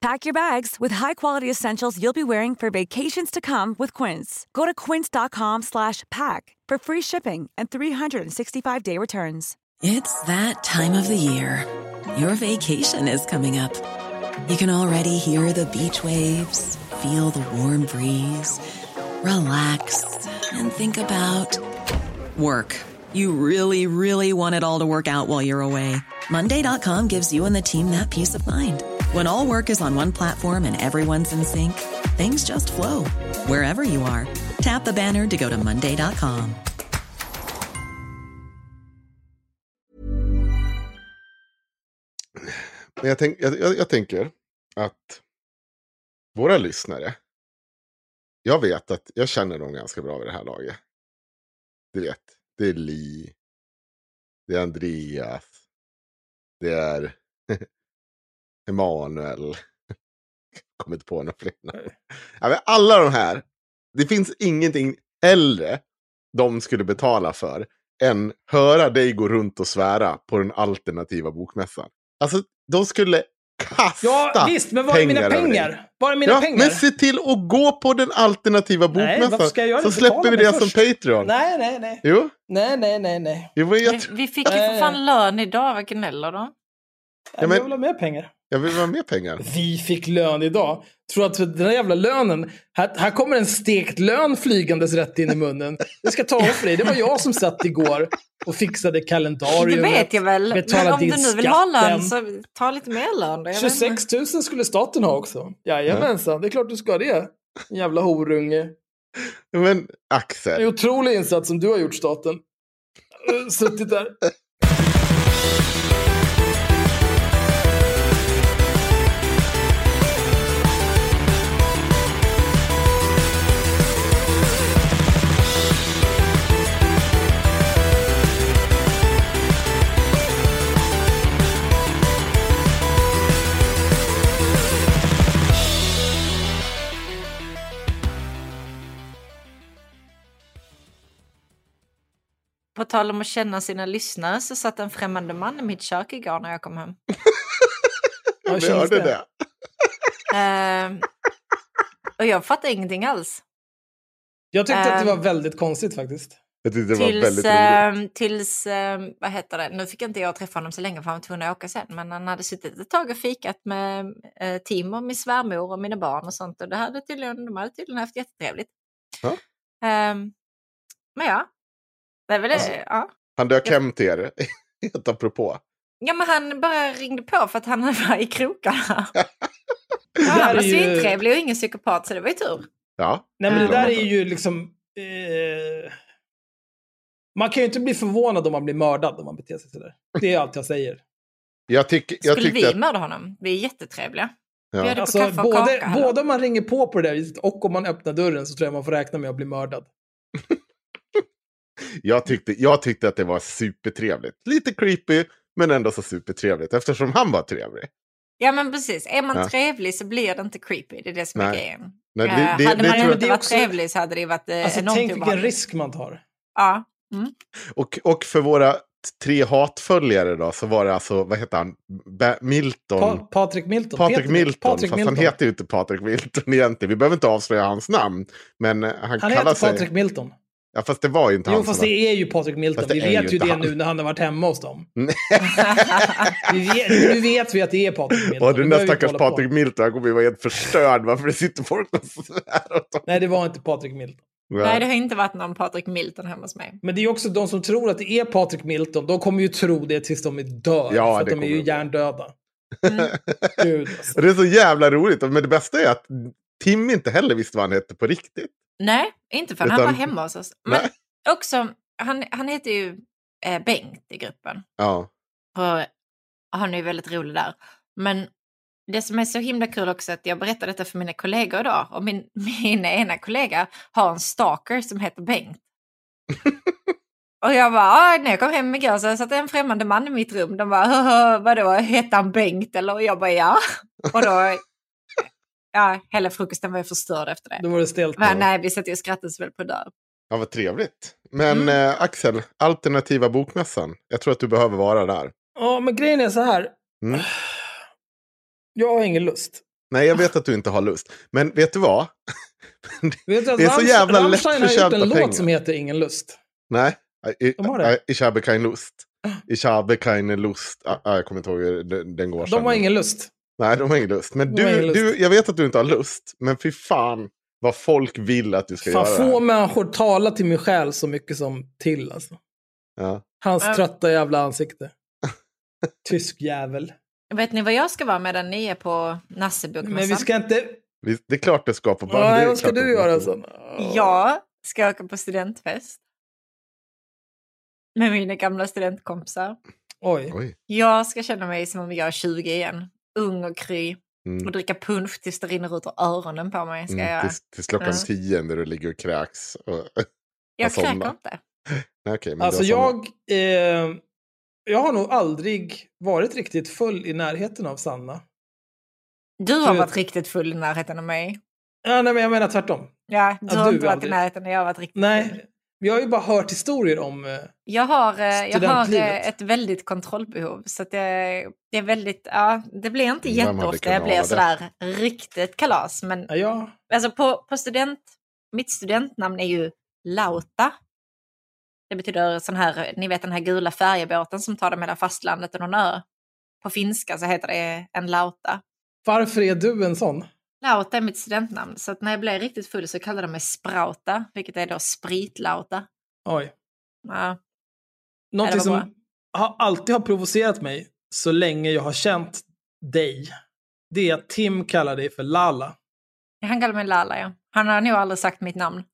Pack your bags with high-quality essentials you'll be wearing for vacations to come with Quince. Go to quince.com slash pack for free shipping and 365-day returns. It's that time of the year. Your vacation is coming up. You can already hear the beach waves, feel the warm breeze, relax, and think about work. You really, really want it all to work out while you're away. Monday.com gives you and the team that peace of mind. When all work is on one platform and everyone's in sync, things just flow wherever you are. Tap the banner to go to Monday.com. Men jag, tänk, jag, jag, jag tänker att våra lyssnare, jag vet att jag känner dem ganska bra vid det här laget. Du vet, det är Li, det är Andreas, det är Emanuel. Kommit på några fler. Ja, men alla de här, det finns ingenting äldre de skulle betala för än höra dig gå runt och svära på den alternativa bokmässan. Alltså, de skulle kasta Ja, visst, men var är mina pengar? Var är mina ja, pengar? Men se till att gå på den alternativa Nej, bokmässan. ska jag göra så det? släpper vi det först. som Patreon. Nej, nej, nej. Jo, Nej, nej, nej, nej. jo jag, Vi, vi fick ju för fan lön idag, vad gnäller de? Jag men- vill ha mer pengar. jag vill ha mer pengar. Vi fick lön idag. Tror att den där jävla lönen, här, här kommer en stekt lön flygandes rätt in i munnen. Det ska ta av för dig. Det var jag som satt igår och fixade Det kalendarium. vet jag väl. Men om du nu vill ha lön så ta lite mer lön då. Jag vet inte. 26 000 skulle staten ha också. Jajamensan, det är klart du ska ha det. Jävla horunge. Men En Axel, otrolig insats som du har gjort staten. Suttit där. På tal om att känna sina lyssnare så satt en främmande man i mitt kök igår när jag kom hem. Ja, vi känns hörde det? det. Ehm, och jag fattade ingenting alls. Jag tyckte att det Ehm. var väldigt konstigt faktiskt. Jag tyckte det var Tills, väldigt roligt. ehm, tills ehm, vad heter det, nu fick inte jag träffa honom så länge för han var tvungen att åka sen, men han hade suttit ett tag och fikat med uh, Timo, min svärmor och mina barn och sånt och det hade tydligen, de hade tydligen haft jättetrevligt. Ja. Ehm, men ja, väl det. Alltså- ja. Han dök hem till er, helt apropå. ja, men han bara ringde på för att han var i krokarna. ja, där han var ju- svintrevlig och ingen psykopat så det var ju tur. Ja, Nej, men det där är ju liksom... Eh... Man kan ju inte bli förvånad om man blir mördad om man beter sig sådär. Det är allt jag säger. jag, tyck, jag Skulle vi att... mörda honom? Vi är jättetrevliga. Vi Ja. på Alltså, kaffe och både, kaka. både om man ringer på på det där viset och om man öppnar dörren så tror jag man får räkna med att bli mördad. Jag, tyckte, jag tyckte att det var supertrevligt. Lite creepy, men ändå så supertrevligt. Eftersom han var trevlig. Ja men precis, är man Ja. trevlig så blir det inte creepy. Det är det som är grejen. Nej, det- Eh, det- hade det man inte varit också- trevlig så hade det varit eh, Alltså enormt tänk vilken risk man tar. Ja. Och, och för våra tre hatföljare då så var det alltså, vad heter han? Ba- Milton. Pa Patrik Milton. Patrik Peter- Milton, Patrik fast Milton. han heter ju inte Patrik Milton egentligen. Vi behöver inte avslöja hans namn. Men eh, han, Han kallar heter sig... Patrik Milton. Ja, fast det var ju inte Jo, han fast som det är ju Patrik Milton. Fast Vi vet ju det han. nu när han har varit hemma hos dem. Nej. Vi vet, nu vet vi att det är Patrik Milton. Och den Nu där stackars. Patrik Milton, han kommer ju vara helt förstörd varför det sitter folk och svär åt. Nej, det var inte Patrik Milton. Nej, det har inte varit någon Patrik Milton hemma hos mig. Men det är också de som tror att det är Patrik Milton. De kommer ju tro det tills de är dör. Ja, för att de är ju hjärndöda. Mm. Gud, alltså. Det är så jävla roligt. Men det bästa är att Tim inte heller visste vad han hette på riktigt. Nej, inte han Utan- var hemma hos oss. Men Nej. också, han, han heter ju eh, Bengt i gruppen. Ja. Och han är ju väldigt rolig där. Men det som är så himla kul också är att jag berättade detta för mina kollegor idag. Och min, min ena kollega har en stalker som heter Bengt. och jag bara, ah, när jag kom hem igår så satt en främmande man i mitt rum. De bara, "Haha, vadå, hette han Bengt eller? Och jag bara, ja. Och då, ja, hela frukosten var ju förstörd efter det. Då var det stelt. Men, nej, vi satt ju och skrattade så väl på dörr. ja, vad trevligt. Men Mm. eh, Axel, alternativa bokmässan. Jag tror att du behöver vara där. Ja, men grejen är så här. Mm. Jag har ingen lust. Nej, jag vet att du inte har lust. Men vet du vad? Vet du Det är så jävla Rammstein har gjort en pengar. låt som heter Ingen lust. Nej. I, De har det. I, ich habe kein Lust. Ich habe keine Lust. Ah, ah, jag kommer inte ihåg hur den, den går. De sen. har ingen lust. Nej, de har ingen lust. Men du, lust. du, jag vet att du inte har lust. Men fy fan vad folk vill att du ska Fan, göra. få det här. människor talar till min själ så mycket som till alltså. Ja. Hans Ja. trötta jävla ansikte. Tysk jävel. Vet ni vad jag ska vara medan ni är på Nassebokmässan? Men vi ska inte... Vi- Det är klart det ska på band. Det Nej, är vad ska du göra sen? Jag ska åka på studentfest. Med mina gamla studentkompisar. Oj. Oj. Jag ska känna mig som om jag är 20 igen. Ung och kry. Mm. Och dricka punsch tills det rinner ut ur öronen på mig. Ska jag Mm, göra. tills, tills klockan Ja. tio när du ligger och kräks. Och, Jag kräker inte. nej, men Alltså du jag... Eh, jag har nog aldrig varit riktigt full i närheten av Sanna. Du har För- varit riktigt full i närheten av mig. Ja, nej, men jag menar tvärtom. Ja, du har du inte varit aldrig. i närheten och jag har varit riktigt full. Vi har ju bara hört historier om... Eh, Jag har, eh, jag har eh, ett väldigt kontrollbehov. Så att det, det är väldigt, ja, det blir inte jätteofta jag blir det? sådär riktigt kalas. Men ja, ja, alltså på, på student, mitt studentnamn är ju Lauta. Det betyder sån här, ni vet den här gula färjebåten som tar det mellan fastlandet och någon ö. På finska så heter det en lauta. varför är du en sån? Lauta är mitt studentnamn, så att när jag blev riktigt full så kallade de mig Sprauta, vilket är då spritlauta. Oj. Ja. Någonting som har, alltid har provocerat mig så länge jag har känt dig, det är att Tim kallar dig för Lala. Han kallar mig Lala, ja. Han har nog aldrig sagt mitt namn.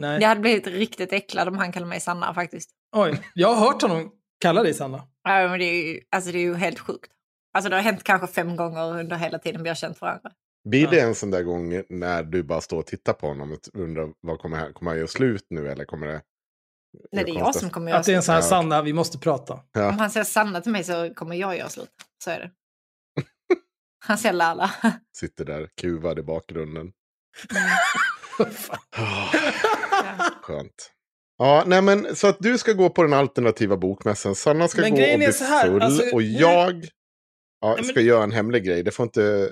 Nej. Jag hade blivit riktigt äcklad om han kallade mig Sanna faktiskt. Oj, jag har hört honom kalla dig Sanna. Ja, men det, är ju, alltså, det är ju helt sjukt. Alltså det har hänt kanske fem gånger under hela tiden vi har känt varandra. Blir det en sån där gång när du bara står och tittar på honom och undrar vad kommer här, kommer han göra slut nu eller kommer det? Nej, det är jag som kommer göra Att det är en slut. sån här. Sanna, vi måste prata. Om Ja. han säger Sanna till mig så kommer jag göra slut. Så är det. Han säger Lala. Sitter där kuvad i bakgrunden. Ja. Skönt. Ja, nej men så att du ska gå på den alternativa bokmässan. Sanna ska Men gå och bli här, full. alltså, och nu- jag ja, men- ska göra en hemlig grej. Det får inte...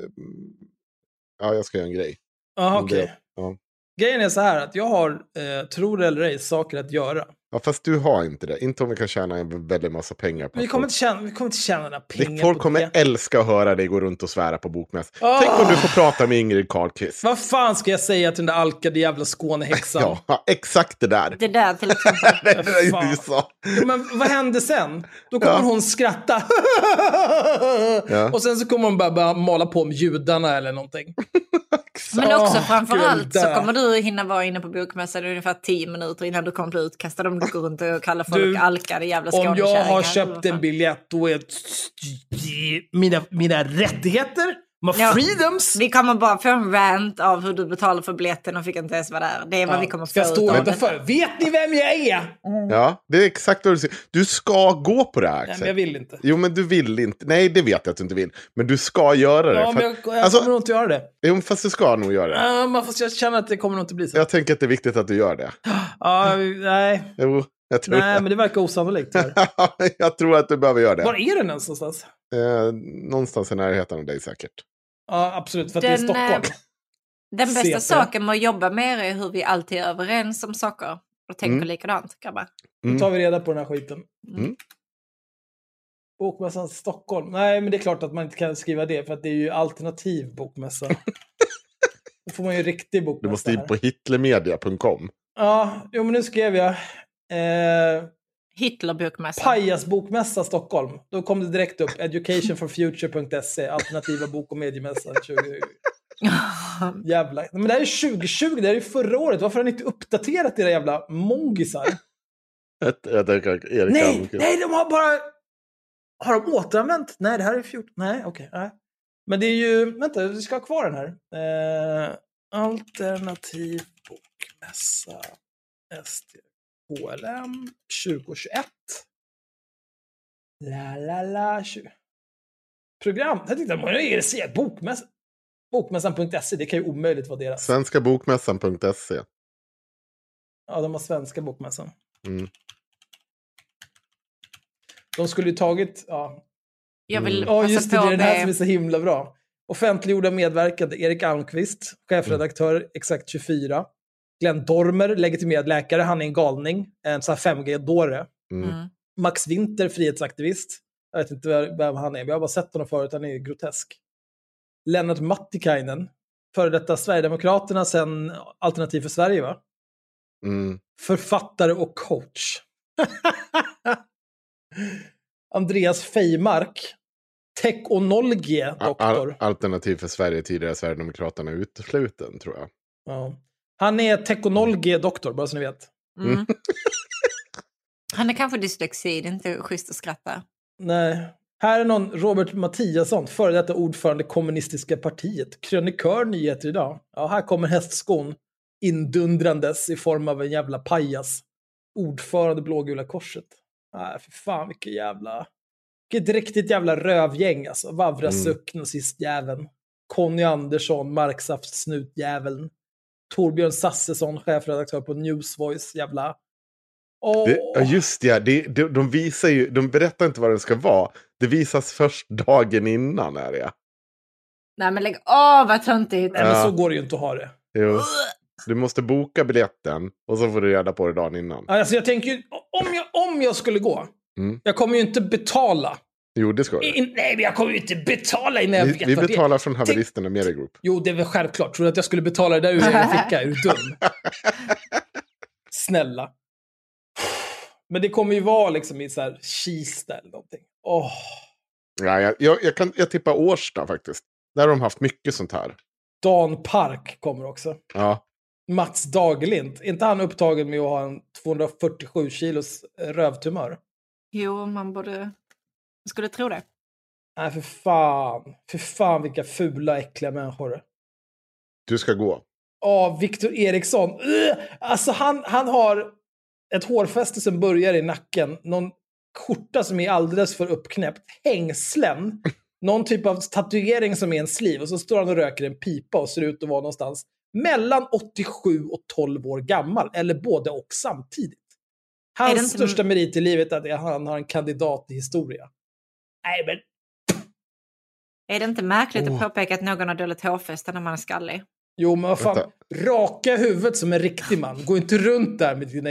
Ja, jag ska göra en grej. Men okej. det- ja. Grejen är så här att jag har, eh, tror det eller ej, saker att göra. Ja, fast du har inte det. Inte om vi kan tjäna en väldigt massa pengar på Vi kommer folk- inte tjäna, vi kommer inte tjäna några pengar Folk på kommer det. älska att höra dig gå runt och svära på bokmässan. Ah! Tänk om du får prata med Ingrid Carlqvist. Vad fan ska jag säga till den där alkade jävla Skånehäxan? Ja, exakt det där. Det där till exempel. Det är det Fan. du sa. Ja, Men vad händer sen? Då kommer Ja. hon skratta. Ja. Och sen så kommer hon bara, bara mala på om judarna eller någonting. Men också Åh, framför allt så där. kommer du hinna vara inne på bokmässan i ungefär tio minuter innan du kommer bli utkastad om går runt och kallar folk Du, alkade jävla Om jag har köpt en biljett då är mina, mina rättigheter, my Ja. freedoms. Vi kommer bara få en rant av hur du betalar för biljetten och fick inte ens vara där. Det är vad vi kommer få stå utanför? Vet ni vem jag är? Ja, det är exakt vad du säger. Du ska gå på det här, Nej, Axel. men jag vill inte. Jo, men du vill inte. Nej, det vet jag att du inte vill. Men du ska göra det. Ja, men jag, jag alltså, kommer nog inte göra det. Jo, fast du ska nog göra det. Ja, men fast jag känner att det kommer nog inte bli så. Jag tänker att det är viktigt att du gör det. Ja, nej, Jo, jag tror nej, men det verkar osannolikt. jag tror att du behöver göra Var det. är den ens någonstans? Eh, någonstans i närheten av dig säkert. Ja, absolut, för att det är Den, Stockholm. eh, Den bästa CP. saken med att jobba med er är hur vi alltid är överens om saker och tänker Mm. likadant, grabbar. Då tar vi reda på den här skiten. Mm. Bokmässan Stockholm. Nej, men det är klart att man inte kan skriva det för att det är ju alternativ bokmässa. Då får man ju riktig bokmässa. Du måste in på hitlermedia.com. Ja, jo men nu skrev jag. Eh, Hitlerbokmässan. Pajasbokmässa Stockholm. Då kom det direkt upp educationforfuture.se, alternativa bok och mediemässan 2020. Jävla. Men det här är 2020, det här är förra året. Varför har ni inte uppdaterat era jävla mongisar? Jag, jag tänker Erik Nej, nej, de har bara... Har de återanvänt? Nej, det här är 14. Nej, okej. nej. Men det är ju... Vänta, vi ska ha kvar den här. Eh, alternativ bokmässa. STKLM 2021. La, la, la. 20. Program. Jag tänkte, är det se? Bokmässa. Bokmässan.se, det kan ju omöjligt vara deras. Svenskabokmässan.se. Ja, de har svenska bokmässan. Mm. De skulle ju tagit, ja, Jag vill Ja, passa just det. på Det är den här som är så himla bra. Offentliggjorda medverkande Erik Almqvist, chefredaktör Exakt 24. Glenn Dormer, legitimerad läkare. Han är en galning. En sån här 5G-dåre. Mm. Mm. Max Winter, frihetsaktivist. Jag vet inte vem- han är, men jag har bara sett honom förut. Han är grotesk. Lennart Mattikainen, före detta Sverigedemokraterna, sen Alternativ för Sverige, va? Mm. Författare och coach. Andreas Feimark, tekonologie Al- doktor. Alternativ för Sverige, tidigare Sverigedemokraterna utesluten, tror jag. Ja. Han är tekonologie doktor, bara så ni vet. Mm. Han är kanske dyslexi, det är inte schysst att skratta. Nej. Här är någon Robert Mattiasson, före detta ordförande kommunistiska partiet. Krönikör nyheter idag. Ja, här kommer hästskon indundrandes i form av en jävla pajas. Ordförande blågula korset. Nej, för fan vilket jävla... Vilket riktigt jävla rövgäng alltså. Vavra Mm. Suck, nazistjäveln. Conny Andersson, Marksaft-snutjäveln. Torbjörn Sassesson, chefredaktör på Newsvoice, jävla... Åh. Det, ja, just ja, det, de, de visar ju, de berättar inte vad den ska vara. Det visas först dagen innan, är det. Nej men lägg av vad töntigt. Nej, men Ja. så går det ju inte att ha det. Jo. Du måste boka biljetten och så får du reda på det dagen innan. Alltså jag tänker ju, om jag, om jag skulle gå, Mm. jag kommer ju inte betala. Jo, det ska du. In, nej, men jag kommer ju inte betala innan jag Vi, vet vi vad det betalar från haveristerna Media Group. Jo, det är väl självklart. Tror du att jag skulle betala det där ur egen ficka? Är du dum? Snälla. Men det kommer ju vara liksom i så här Kista eller någonting. Åh. Ja, jag, jag, jag, kan, jag tippar Årsta faktiskt. Där har de haft mycket sånt här. Dan Park kommer också. Ja, Mats Dagerlind. Är inte han upptagen med att ha en 247 kilos rövtumör? Jo, man borde... Skulle tro det. Nej, för fan. För fan vilka fula, äckliga människor. du ska gå. Ja, Viktor Eriksson. Alltså han, han har ett hårfäste som börjar i nacken, någon skjorta som är alldeles för uppknäppt, hängslen, någon typ av tatuering som är en sliv och så står han och röker en pipa och ser ut att vara någonstans mellan 87 och 12 år gammal, eller både och samtidigt. Hans största merit i livet är att han har en kandidat i historia. Nej, men Är det inte märkligt Oh. att påpeka att någon har dåligt hårfäste när man är skallig? Jo, men vad fan. Vänta. Raka huvudet som en riktig man. Gå inte runt där med dina Ah,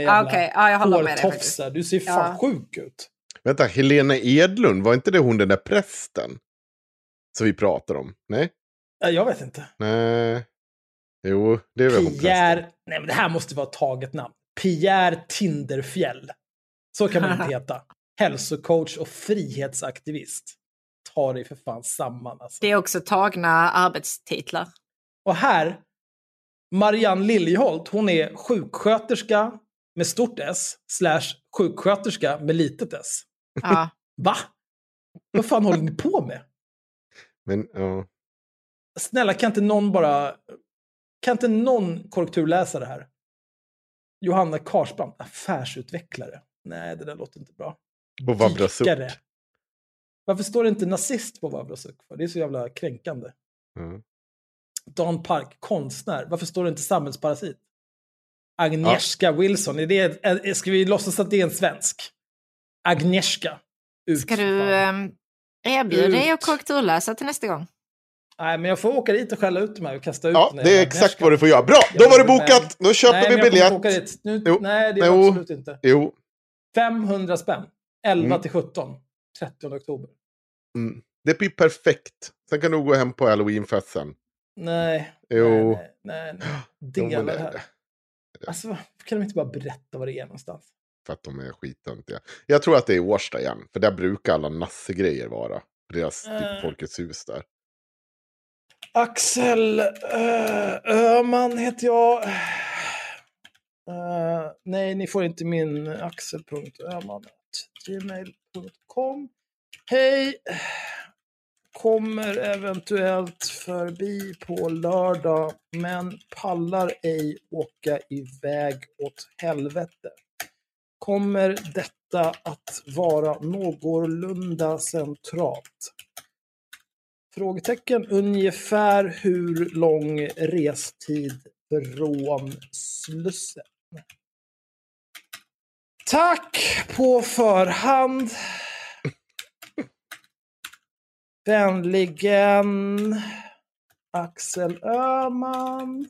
jävla med dig. faktiskt. hårtofsar. Du ser fan Ja. sjuk ut. Vänta, Helena Edlund, var inte det hon den där prästen? Som vi pratar om? Nej? Ja, Jag vet inte. Nej. Jo, det är väl hon Pierre... prästen. Nej, men det här måste vara ett taget namn. Pierre Tinderfjäll. Så kan man inte heta. Hälsocoach och frihetsaktivist. Ta dig för fan samman alltså. Det är också tagna arbetstitlar. Och här, Marianne Liljeholt, hon är sjuksköterska med stort S, slash sjuksköterska med litet S. Ja. Va? Vad fan håller ni på med? Men, ja. Snälla, kan inte någon bara... Kan inte någon korrekturläsa det här? Johanna Karsbrand, affärsutvecklare. Nej, det där låter inte bra. Och Vabra Suck. Dikare. Varför står det inte nazist på Vavrasuk? för? Det är så jävla kränkande. Ja. Dan Park, konstnär. Varför står det inte samhällsparasit? Agnieszka Wilson, är det, är, ska vi låtsas att det är en svensk? Agnieszka. Ut, Ska du um, erbjuda dig att korrekturläsa till nästa gång? Nej, men jag får åka dit och skälla ut mig och kasta ut Ja, det är exakt vad du får göra. Bra, då var det bokat. Då köper Nej, vi biljett. Jo. Nej, det är Jo. absolut inte. Jo. 500 spänn. 11 Mm. till 17. 30 oktober. Mm. Det blir perfekt. Sen kan du gå hem på halloweenfest sen. Nej. Jo. Nej, nej, nej. Jo, men Delar det är här. Alltså, kan de inte bara berätta vad det är någonstans? För att de är skittöntiga. Jag tror att det är Årsta igen. För där brukar alla nassegrejer vara. Deras Eh. typ Folkets hus där. Axel uh, Öhman heter jag. Eh, nej, ni får inte min Gmail.com Hej! Kommer eventuellt förbi på lördag, men pallar ej åka iväg åt helvete. Kommer detta att vara någorlunda centralt? Frågetecken ungefär hur lång restid från Slussen? Tack på förhand. Vänligen Axel Öhman.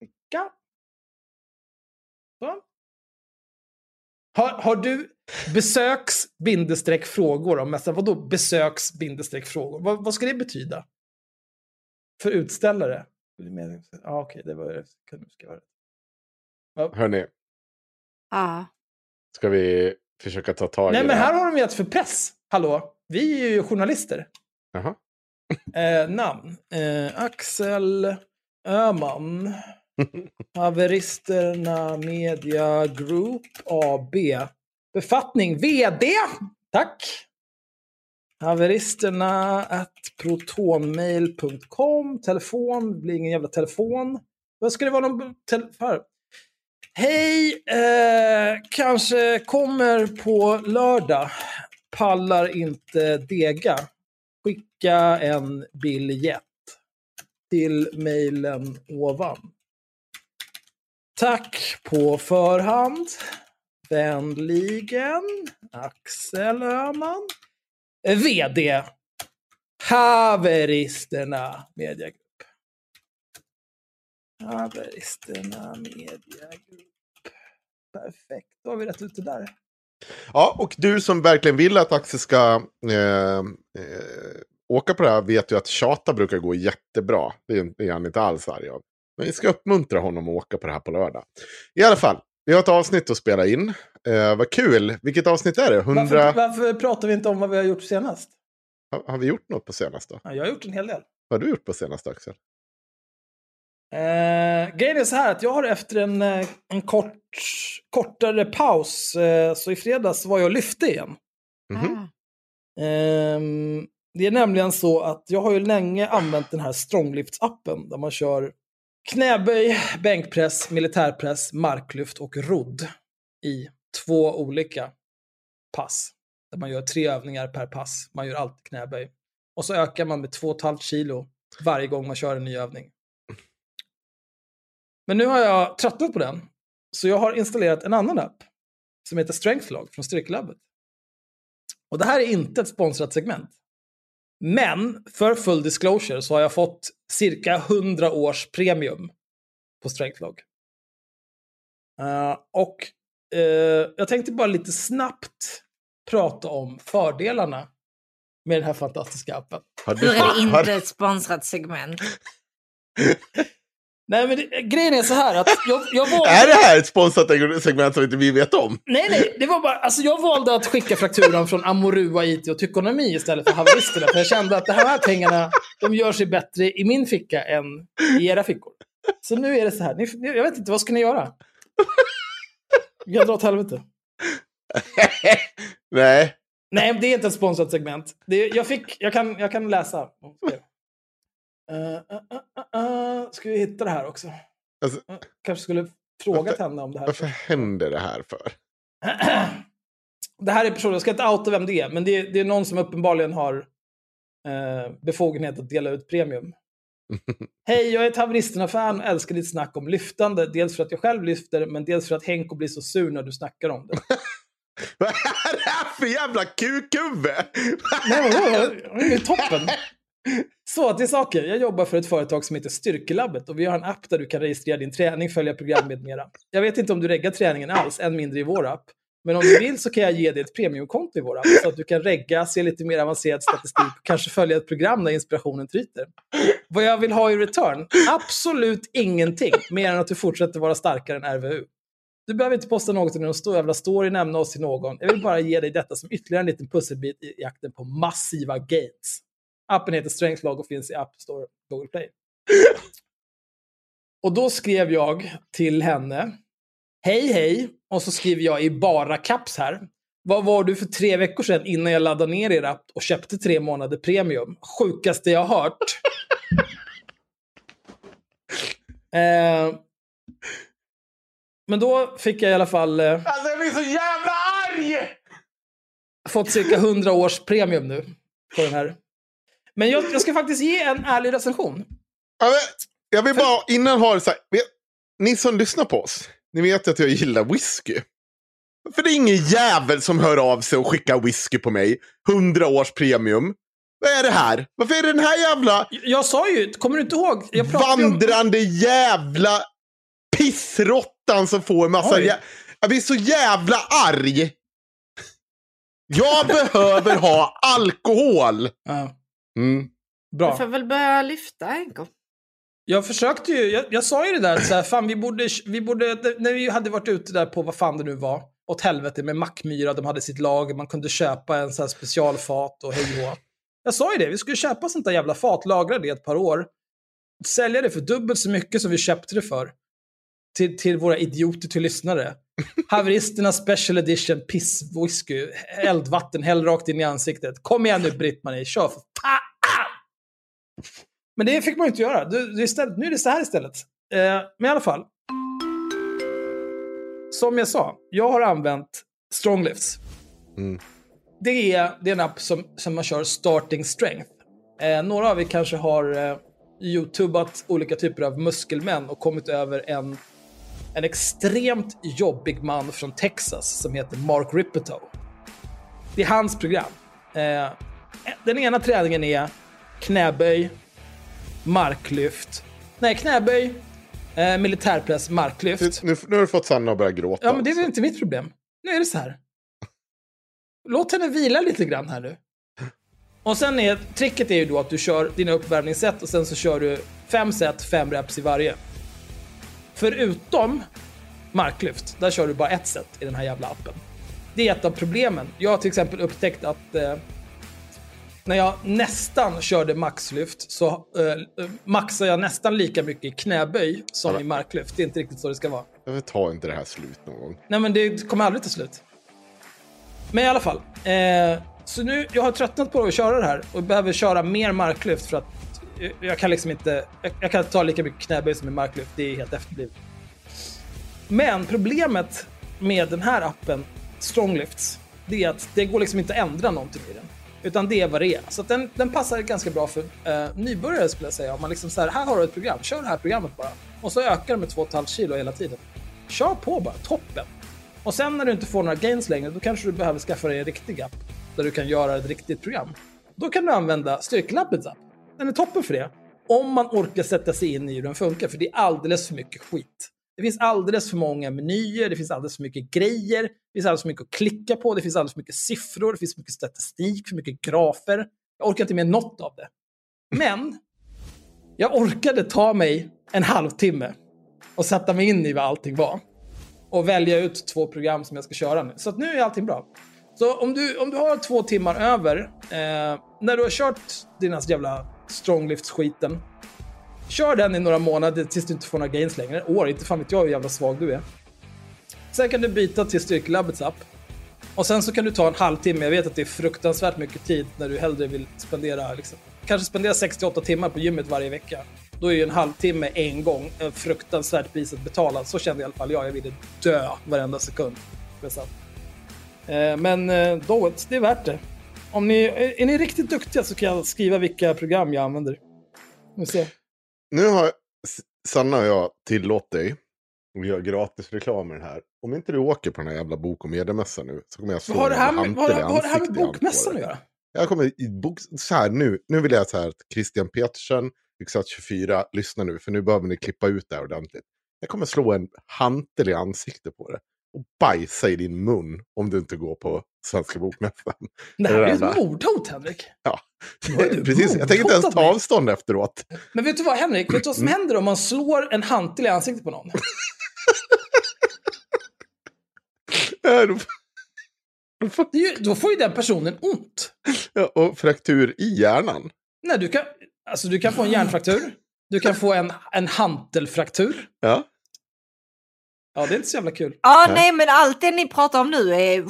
Skicka. Så. Har, har du besöks bindestreck frågor om mässan? Vadå besöks bindestreck frågor? Vad, vad ska det betyda? För utställare? Ja, okej, okay, det var det. Hörni, Ja. ska vi försöka ta tag Nej, i men det här har de gett för press. Hallå? Vi är ju journalister. Jaha. Eh, namn. Eh, Axel Öhman. Haveristerna Media Group AB. Befattning VD. Tack. Haveristerna at protonmail.com. Telefon. Det blir ingen jävla telefon. Vad ska det vara någon tel- för? Hej, eh, kanske kommer på lördag. Pallar inte dega. Skicka en biljett till mejlen ovan. Tack på förhand. Vänligen Axel Öhman. Eh, VD. Haveristerna Mediagrupp. Haveristerna Mediagrupp. Perfekt, då har vi rätt ut det där. Ja, och du som verkligen vill att Axel ska eh, eh, åka på det här vet ju att tjata brukar gå jättebra. Det är, det är han inte alls arg av. Men vi ska uppmuntra honom att åka på det här på lördag. I alla fall, vi har ett avsnitt att spela in. Eh, vad kul! Vilket avsnitt är det? 100... Varför, varför pratar vi inte om vad vi har gjort senast? Har, har vi gjort något på senaste? Ja, jag har gjort en hel del. Vad har du gjort på senaste Axel? Eh, grejen är så här att jag har efter en, eh, en kort, kortare paus, eh, så i fredags var jag och lyfte igen. Mhm. Ah. Ehm, det är nämligen så att jag har ju länge använt den här Stronglifts-appen där man kör knäböj, bänkpress, militärpress, marklyft och rodd i två olika pass. Där man gör tre övningar per pass. Man gör alltid knäböj. Och så ökar man med 2,5 kilo varje gång man kör en ny övning. Men nu har jag tröttnat på den. Så jag har installerat en annan app som heter Strengthlog från Styrkelabbet. Och det här är inte ett sponsrat segment. Men för full disclosure så har jag fått cirka 100 års premium på Strengthlog. Eh, och eh, jag tänkte bara lite snabbt prata om fördelarna med den här fantastiska appen. Hur är det inte ett sponsrat segment? Nej, men det, grejen är så här att jag, jag valde... Är det här ett sponsrat segment som inte vi vet om? Nej, nej, det var bara, alltså jag valde att skicka fakturan från Amorua IT och Tykonomi istället för haveristerna. För jag kände att de här pengarna, de gör sig bättre i min ficka än i era fickor. Så nu är det så här, ni, jag vet inte, vad ska ni göra? Jag drar åt helvete. Nej. Nej, det är inte ett sponsrat segment. Det, jag, fick, jag, kan, jag kan läsa. Uh, uh, uh, uh, ska vi hitta det här också? Alltså, Uh, kanske skulle frågat Varför- henne om det här. varför händer det här för? det här är personer, jag ska inte outa vem det är, men det är, det är någon som uppenbarligen har eh, befogenhet att dela ut premium. Hej, jag är ett haveristerna-fan och älskar ditt snack om lyftande. Dels för att jag själv lyfter, men dels för att Henko blir så sur när du snackar om det. Vad är det här för jävla kukhuvud? Nej? Det är toppen. Så, till saker. Jag jobbar för ett företag som heter Styrkelabbet och vi har en app där du kan registrera din träning, följa program med mera. Jag vet inte om du reggar träningen alls, än mindre i vår app. Men om du vill så kan jag ge dig ett premiumkonto i vår app. Så att du kan regga, se lite mer avancerad statistik och kanske följa ett program där inspirationen tryter. Vad jag vill ha i return? Absolut ingenting. Mer än att du fortsätter vara starkare än RVU. Du behöver inte posta något i någon stor jävla story, nämna oss till någon. Jag vill bara ge dig detta som ytterligare en liten pusselbit i jakten på massiva gains. Appen heter Log och finns i App Store Google Play. Och då skrev jag till henne. Hej hej! Och så skriver jag i bara caps här. Vad var du för tre veckor sedan innan jag laddade ner er app och köpte tre månader premium? Sjukaste jag hört. eh, men då fick jag i alla fall... Eh, Alltså jag blir så jävla arg! fått cirka 100 års premium nu på den här. Men jag, jag ska faktiskt ge en ärlig recension. Jag vill bara innan ha det så här. Ni som lyssnar på oss. Ni vet att jag gillar whisky. För det är ingen jävel som hör av sig och skickar whisky på mig. 100 års premium. Vad är det här? Varför är det den här jävla Jag sa ju, kommer du inte ihåg? Jag ju om- vandrande jävla pissråttan som får en massa... Jä... Jag blir så jävla arg. Jag behöver ha alkohol. Ja, Mm. Du bra. får väl börja lyfta Enko. Jag försökte ju, jag, jag sa ju det där, så här, fan vi borde, vi borde, när vi hade varit ute där på vad fan det nu var, åt helvete med Mackmyra, de hade sitt lager, man kunde köpa en sån här specialfat och hej och. Jag sa ju det, vi skulle köpa sånt där jävla fat, lagra det ett par år, sälja det för dubbelt så mycket som vi köpte det för. Till, till våra idioter till lyssnare. Haveristerna special edition pisswhisky, eldvatten, häll rakt in i ansiktet. Kom igen nu Britt-Marie, kör för fan! Men det fick man ju inte göra. Du, du istället, nu är det så här istället. Eh, men i alla fall. Som jag sa, jag har använt Stronglifts. Mm. Det, är, det är en app som, som man kör starting strength. Eh, några av er kanske har eh, youtubat olika typer av muskelmän och kommit över en, en extremt jobbig man från Texas som heter Mark Rippeto. Det är hans program. Eh, den ena träningen är knäböj, marklyft. Nej, knäböj, eh, militärpress, marklyft. Nu, nu har du fått Sanna att börja gråta. Ja, men det är väl inte mitt problem. Nu är det så här. Låt henne vila lite grann här nu. Och sen är tricket är ju då att du kör dina uppvärmningsset och sen så kör du fem set, fem reps i varje. Förutom marklyft, där kör du bara ett set i den här jävla appen. Det är ett av problemen. Jag har till exempel upptäckt att eh, när jag nästan körde maxlyft så eh, maxar jag nästan lika mycket i knäböj som i marklyft. Det är inte riktigt så det ska vara. Varför tar inte det här slut någon gång? Nej men det kommer aldrig ta slut. Men i alla fall. Eh, så nu, jag har tröttnat på att köra det här och behöver köra mer marklyft för att jag, kan liksom inte, jag, jag kan inte ta lika mycket knäböj som i marklyft. Det är helt efterblivet. Men problemet med den här appen, Stronglifts, det är att det går liksom inte att ändra någonting i den. Utan det är vad det är. Så att den, den passar ganska bra för eh, nybörjare skulle jag säga. Om man liksom så här, här har du ett program, kör det här programmet bara. Och så ökar det med 2,5 kilo hela tiden. Kör på bara, toppen. Och sen när du inte får några gains längre, då kanske du behöver skaffa dig en riktig app. Där du kan göra ett riktigt program. Då kan du använda Styrkelabbets app. Den är toppen för det. Om man orkar sätta sig in i hur den funkar, för det är alldeles för mycket skit. Det finns alldeles för många menyer, det finns alldeles för mycket grejer, det finns alldeles för mycket att klicka på, det finns alldeles för mycket siffror, det finns för mycket statistik, för mycket grafer. Jag orkar inte med något av det. Men jag orkade ta mig en halvtimme och sätta mig in i vad allting var. Och välja ut två program som jag ska köra nu. Så att nu är allting bra. Så om du, om du har två timmar över, eh, när du har kört dina jävla stronglifts-skiten, kör den i några månader tills du inte får några gains längre. År, inte fan vet jag hur jävla svag du är. Sen kan du byta till Styrkelabbets app. Och sen så kan du ta en halvtimme. Jag vet att det är fruktansvärt mycket tid när du hellre vill spendera, liksom, kanske spendera 68 timmar på gymmet varje vecka. Då är ju en halvtimme en gång en fruktansvärt pris att betala. Så kände i alla fall jag. Jag ville dö varenda sekund. Eh, men eh, do it, det är värt det. Om ni, är ni riktigt duktiga så kan jag skriva vilka program jag använder. Vi ser. Nu har Sanna och jag tillåtit dig att göra gratis reklam med den här. Om inte du åker på den här jävla bok och mediemässan nu så kommer jag slå här med, hantel vad, har- det här med bokmässan dig. att göra? Jag kommer i bok, så här nu. Nu vill jag så här att Christian Petersen, Yxat 24, lyssna nu. För nu behöver ni klippa ut det här ordentligt. Jag kommer slå en hantel i ansiktet på det. Och bajsa i din mun om du inte går på Svenska Bokmässan. Det här är ett mordhot, Henrik. Ja, precis. Jag tänker inte ens ta avstånd efteråt. Men vet du vad, Henrik? Vet du vad Mm. som händer om man slår en hantel i ansiktet på någon? Då får ju den personen ont. ja, Och fraktur i hjärnan. Nej, du kan, alltså, du kan få en hjärnfraktur. Du kan få en, en hantelfraktur. Ja. Ja, det är inte så jävla kul. Ja, Nej. nej, men allt det ni pratar om nu är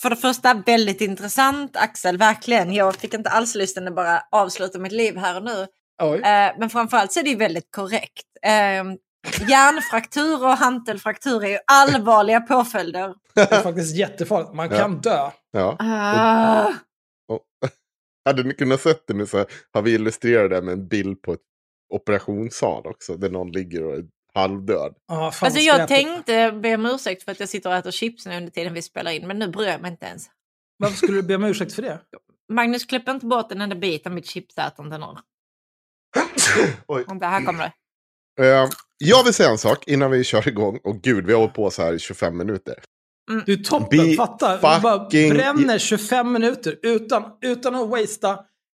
för det första väldigt intressant, Axel, verkligen. Jag fick inte alls lysten att bara avsluta mitt liv här och nu. Oj. Eh, men framförallt så är det ju väldigt korrekt. Eh, hjärnfraktur och hantelfraktur är ju allvarliga påföljder. Det är faktiskt jättefarligt. Man kan dö. Ja. Ah. Hade ni kunnat sett det nu så har vi illustrerat det med en bild på ett operationssal också. Där någon ligger och är halvdöd. Ah, fan, Alltså jag skräpigt. tänkte be om ursäkt för att jag sitter och äter chips nu under tiden vi spelar in, men nu bryr jag mig inte ens. Varför skulle du be om ursäkt för det? Magnus, klipp inte bort en enda bit av mitt chipsätande nu. Oj. Vänta, här kommer det. Eh, jag vill säga en sak innan vi kör igång. Och gud, vi har hållit på så här i 25 minuter. Du är toppen, Be fatta. Du bara bränner 25 minuter utan, utan att wastea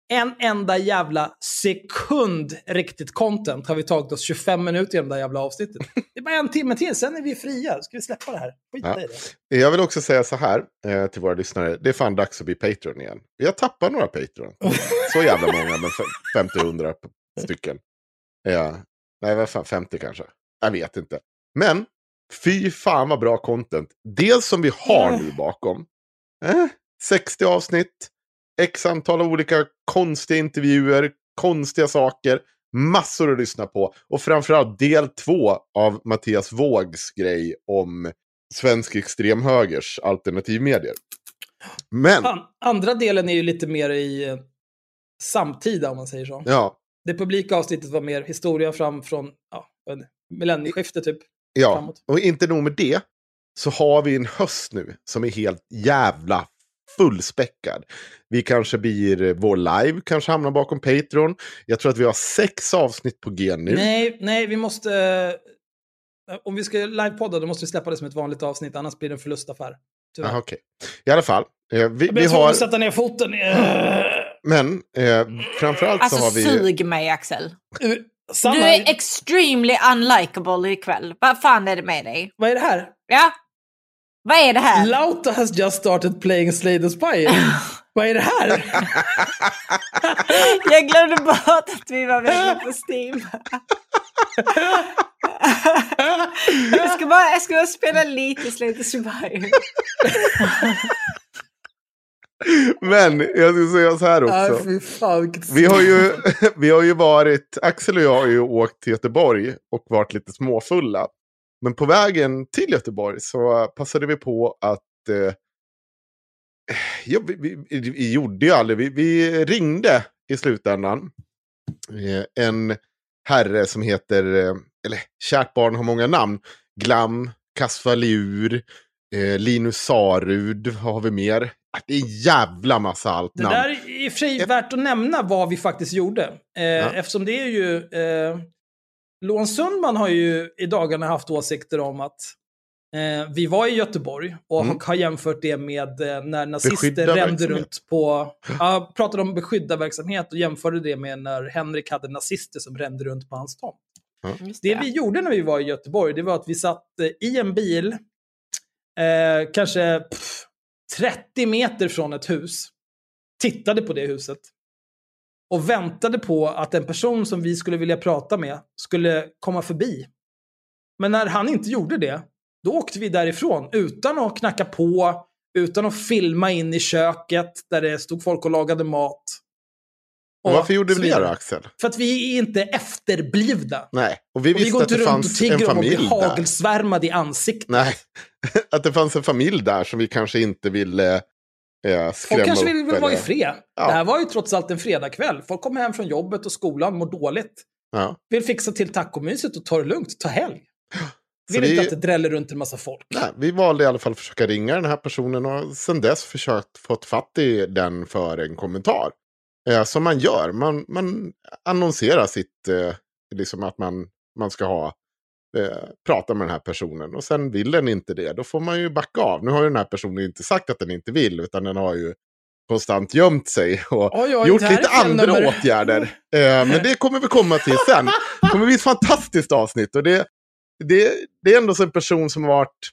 en enda jävla sekund riktigt content har vi tagit oss 25 minuter genom det här jävla avsnittet. Det är bara en timme till, sen är vi fria. Ska vi släppa det här? Skita Ja. i det. Jag vill också säga så här eh, till våra lyssnare. Det är fan dags att bli Patreon igen. Vi har tappat några Patreon. Så jävla många, men fem- 50-100 stycken. Ja. Nej, vad fan, 50 kanske. Jag vet inte. Men, fy fan vad bra content. Dels som vi har nu bakom. Eh, 60 avsnitt. X antal olika konstiga intervjuer. Konstiga saker. Massor att lyssna på. Och framförallt del två av Mattias Vågs grej om svensk extremhögers alternativmedier. Men, An, andra delen är ju lite mer i eh, samtida, om man säger så. ja, Det publika avsnittet var mer historia fram från ja, millennieskiftet typ. ja. Framåt. och inte nog med det. Så har vi en höst nu som är helt jävla fullspäckad. Vi kanske blir, eh, vår live kanske hamnar bakom Patreon. Jag tror att vi har sex avsnitt på G nu. Nej, nej, vi måste... eh, Om vi ska livepodda då måste vi släppa det som ett vanligt avsnitt, annars blir det en förlustaffär. Tyvärr. Aha, okej. I alla fall, eh, vi, Jag vi har, att sätta ner foten. Eh, men eh, framförallt Alltså så har vi... sug mig Axel. Samma, Du är extremely unlikable ikväll. Vad fan är det med dig? vad är det här? Ja? Vad är det här? Lauta has just started playing Slay the Spire. vad är det här? Jag glömde bort att vi var med på Steam. jag, ska bara, jag ska bara spela lite Slate Survivor. Men jag ska säga så här också. Fy fan Vi har, ju, vi har ju varit, Axel och jag har ju åkt till Göteborg och varit lite småfulla. Men på vägen till Göteborg så passade vi på att... Eh, ja, vi, vi, vi gjorde ju aldrig, vi, vi ringde i slutändan eh, en herre som heter, eh, eller kärt barn har många namn, Glam, Kasvaliur, eh, Linus Sarud, vad har vi mer? Ah, Det är en jävla massa allt Det namn. där är i och för sig värt att nämna vad vi faktiskt gjorde. Eh, Eftersom det är ju... Eh, Loan Sundman har ju i dagarna haft åsikter om att eh, vi var i Göteborg och Mm. har jämfört det med eh, när nazister rände runt på... Ja, pratade om beskydda verksamhet och jämförde det med när Henrik hade nazister som rände runt på hans tomt. Det vi gjorde när vi var i Göteborg, det var att vi satt eh, i en bil, eh, kanske pff, 30 meter från ett hus, tittade på det huset och väntade på att en person som vi skulle vilja prata med skulle komma förbi. Men när han inte gjorde det, då åkte vi därifrån utan att knacka på, utan att filma in i köket där det stod folk och lagade mat. Och varför gjorde vi det då. Axel? För att vi är inte efterblivna. Nej, och vi Och vi visste går att det runt och fanns en att bli familj där. hagelsvärmade i ansiktet. Nej, att det fanns en familj där som vi kanske inte ville skrämma Folk kanske vill, vill vara i eller- fred. Ja. Det här var ju trots allt en fredagkväll. Folk kommer hem från jobbet och skolan, mår dåligt. Ja. Vill fixa till tacomyset och ta det lugnt, ta helg. Så Vill vi- inte att det dräller runt en massa folk. Nej, vi valde i alla fall att försöka ringa den här personen och sen dess försökt få fatt i den för en kommentar. Eh, som man gör, man, man annonserar sitt, eh, liksom att man, man ska ha eh, prata med den här personen. Och sen vill den inte det, då får man ju backa av. Nu har ju den här personen inte sagt att den inte vill, utan den har ju konstant gömt sig och Oj, oj, gjort lite andra nummer. åtgärder. Eh, men det kommer vi komma till sen. Det kommer bli ett fantastiskt avsnitt. Och det, det, det är ändå så en person som har varit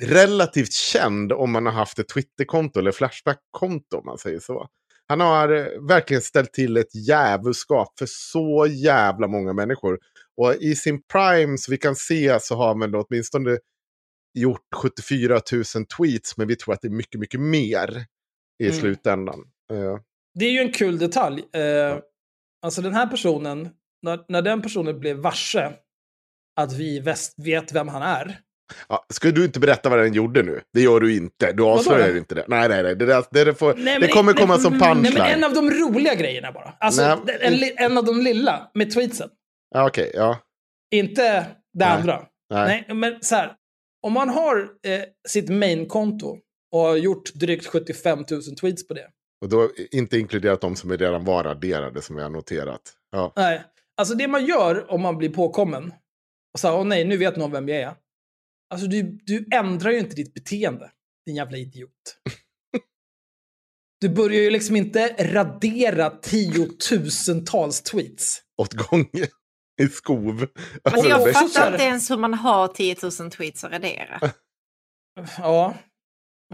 relativt känd om man har haft ett Twitterkonto eller Flashback-konto om man säger så. Han har eh, verkligen ställt till ett djävulskap för så jävla många människor. Och i sin prime, så vi kan se, så har man då åtminstone gjort 74 000 tweets, men vi tror att det är mycket, mycket mer i Mm. slutändan. Eh, Det är ju en kul detalj. Eh, alltså den här personen, när, när den personen blev varse att vi väst vet vem han är. Ja, ska du inte berätta vad den gjorde nu? Det gör du inte. Du avslöjar inte det. Nej, nej, nej. Det, där, det, det, får, Nej, det kommer nej, komma som Nej, punchline. men en av de roliga grejerna bara. Alltså Nej. en, en av de lilla med tweetsen. Ja, Okej, ja. Inte det Nej. andra. Nej. Nej, men så här. Om man har eh, sitt main-konto och har gjort drygt 75 000 tweets på det. Och då inte inkluderat de som redan var raderade som vi har noterat. Ja. Nej, alltså det man gör om man blir påkommen och säger åh nej, nu vet någon vem jag är. Alltså du, du ändrar ju inte ditt beteende, din jävla idiot. Du börjar ju liksom inte radera tiotusentals tweets. Åt gånger. I skov. Alltså jag så fattar här- inte ens hur man har 10 000 tweets att radera. Ja.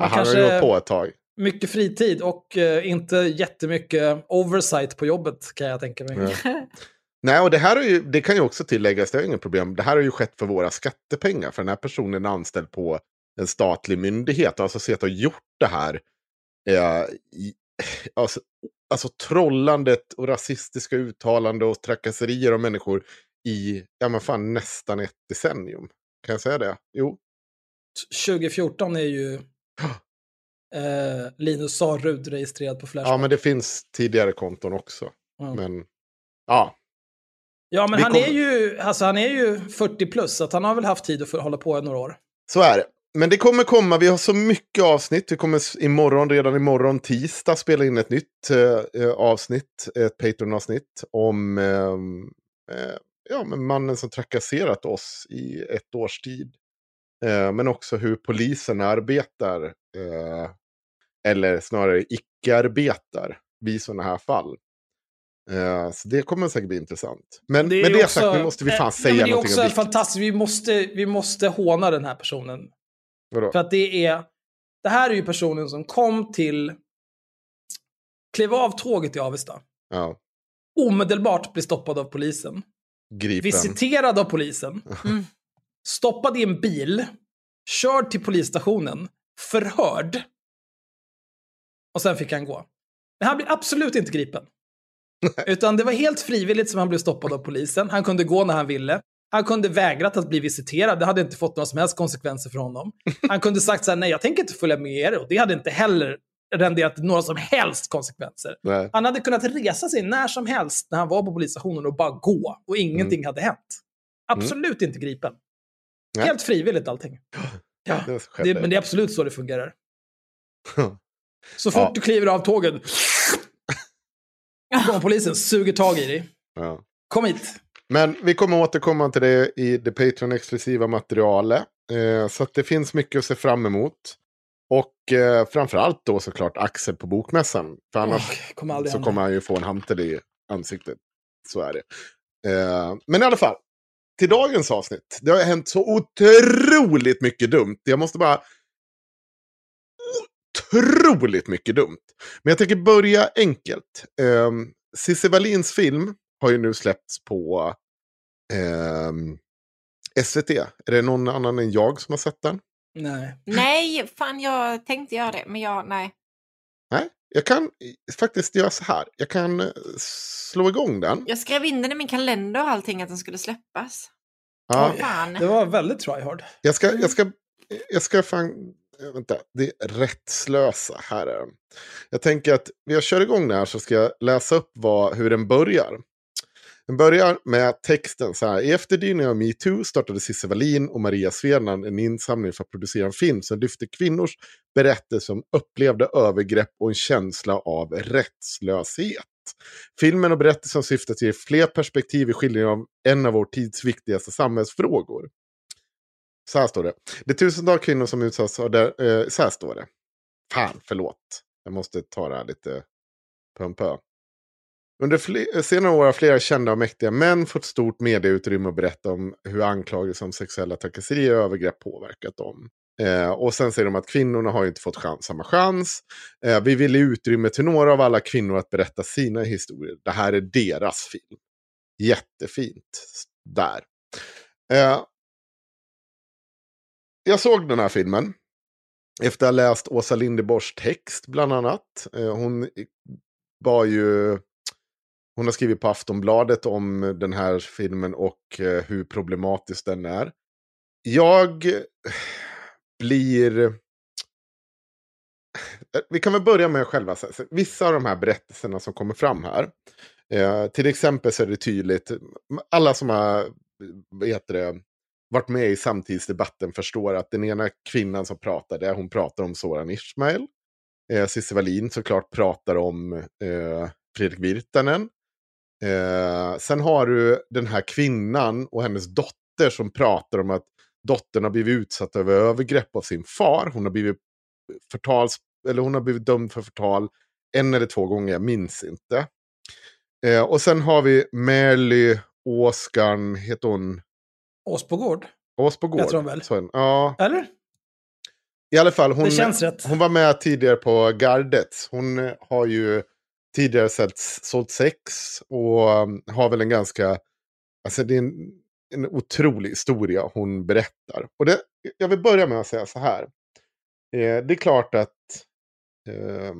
Man han har ju kanske varit på ett tag. mycket fritid och eh, inte jättemycket oversight på jobbet kan jag tänka mig. Ja. Nej, och det här är ju, det kan ju också tilläggas, det är inget problem. Det här har ju skett för våra skattepengar. För den här personen är anställd på en statlig myndighet. och Alltså sett och gjort det här. Eh, i, alltså, alltså trollandet och rasistiska uttalanden och trakasserier av människor i, ja men fan nästan ett decennium. Kan jag säga det? Jo. 2014 är ju eh, Linus Sarrud registrerad på Flashback. Ja, men det finns tidigare konton också. Ja. Men, ja. Ja, men Vi han, kommer- är ju, alltså, han är ju 40 plus, så att han har väl haft tid att hålla på i några år. Så är det. Men det kommer komma, vi har så mycket avsnitt. Vi kommer imorgon, redan imorgon tisdag spela in ett nytt eh, eh, avsnitt, ett Patreon-avsnitt om ehm, eh, ja, men mannen som trakasserat oss i ett års tid. Eh, men också hur polisen arbetar, eh, eller snarare icke-arbetar vid sådana här fall. Eh, så det kommer säkert bli intressant. Men är med det också- sagt, nu måste vi fan nej, säga men Det är någonting också fantastiskt, vi måste, vi måste håna den här personen. Vadå? För att det är, det här är ju personen som kom till, klev av tåget i Avesta, Ja, omedelbart blir stoppad av polisen, gripen. visiterad av polisen, Mm. stoppad i en bil, körd till polisstationen, förhörd. Och sen fick han gå. Men han blir absolut inte gripen. Utan det var helt frivilligt som han blev stoppad av polisen. Han kunde gå när han ville. Han kunde vägrat att bli visiterad. Det hade inte fått några som helst konsekvenser för honom. Han kunde sagt så här, nej jag tänker inte följa med er. Och det hade inte heller renderat några som helst konsekvenser. Nej. Han hade kunnat resa sig när som helst när han var på polisstationen och bara gå. Och ingenting hade hänt. Absolut inte gripen. Nej. Helt frivilligt allting. Ja, Det men det är absolut så det fungerar. Så fort Ja. du kliver av tåget kommer polisen, suger tag i dig. Ja. Kom hit. Men vi kommer återkomma till det i det Patreon-exklusiva materialet. Eh, så det finns mycket att se fram emot. Och eh, framförallt då såklart Axel på Bokmässan. För annars Åh, kommer så kommer han ju få en hantel i ansiktet. Så är det. Eh, men i alla fall, till dagens avsnitt. Det har hänt så otroligt mycket dumt. Jag måste bara... Otroligt mycket dumt. Men jag tänker börja enkelt. Eh, Cissi Wallins film har ju nu släppts på ehm, SVT. Är det någon annan än jag som har sett den? Nej. Nej, fan jag tänkte göra det, men jag, nej. Nej, jag kan faktiskt göra så här. Jag kan eh, slå igång den. Jag skrev in den i min kalender och allting att den skulle släppas. Ja, Fan. Det var väldigt tryhard. jag, ska, jag, ska, jag ska fan... eh, Vänta, det är rättslösa. Här är den. Jag tänker att jag kör igång den här så ska jag läsa upp vad, hur den börjar. Den börjar med texten så här. I efterdyningarna av metoo startade Cissi Wallin och Maria Svenan en insamling för att producera en film som lyfter kvinnors berättelser om upplevda övergrepp och en känsla av rättslöshet. Filmen och berättelsen syftar till fler perspektiv i skildringen av en av vår tids viktigaste samhällsfrågor. Så här står det. Det är tusentals kvinnor som utsatts av det. Eh, så här står det. Fan, förlåt. Jag måste ta det här lite pö om pö. Under senare år har flera kända och mäktiga män fått stort medieutrymme att berätta om hur anklagelser om sexuella trakasserier och övergrepp påverkat dem. Eh, och sen säger de att kvinnorna har inte fått chans, samma chans. Eh, vi vill ge utrymme till några av alla kvinnor att berätta sina historier. Det här är deras film. Jättefint. Där. Eh, jag såg den här filmen. Efter att ha läst Åsa Linderborgs text bland annat. Eh, hon var ju... Hon har skrivit på Aftonbladet om eh, den här filmen och eh, hur problematisk den är. Jag eh, blir... Vi kan väl börja med själva vissa av de här berättelserna som kommer fram här. Eh, till exempel så är det tydligt, alla som har heter det, varit med i samtidsdebatten förstår att den ena kvinnan som pratar, där hon pratar om Soran Ismail. Eh, Cissi Wallin såklart pratar om eh, Fredrik Virtanen. Eh, sen har du den här kvinnan och hennes dotter som pratar om att dottern har blivit utsatt över övergrepp av sin far. Hon har blivit, förtals, eller hon har blivit dömd för förtal en eller två gånger, jag minns inte. Eh, och sen har vi Merly Åskan, heter hon? Åsbogård. Åsbogård. Heter hon väl? Så, ja. Eller? I alla fall, hon, hon var med tidigare på Gardets. Hon har ju tidigare sålt, sålt sex och um, har väl en ganska... Alltså det är en, en otrolig historia hon berättar. Och det, jag vill börja med att säga så här. Eh, det är klart att... Eh,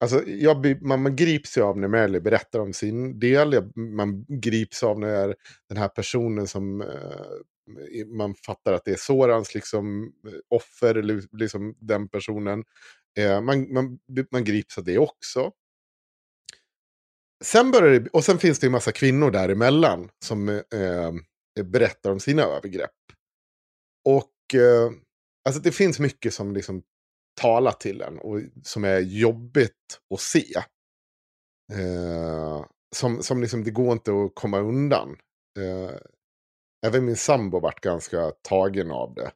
alltså jag, man, man grips ju av när Merle berättar om sin del. Man grips av när den här personen som eh, man fattar att det är Sorans liksom, eh, offer, eller liksom den personen. Eh, man, man, man grips av det också. Sen börjar det, och sen finns det en massa kvinnor däremellan som eh, eh, berättar om sina övergrepp. Och eh, alltså det finns mycket som liksom talar till en och som är jobbigt att se. Eh, som, som liksom, det går inte att komma undan. Eh, även min sambo varit ganska tagen av det.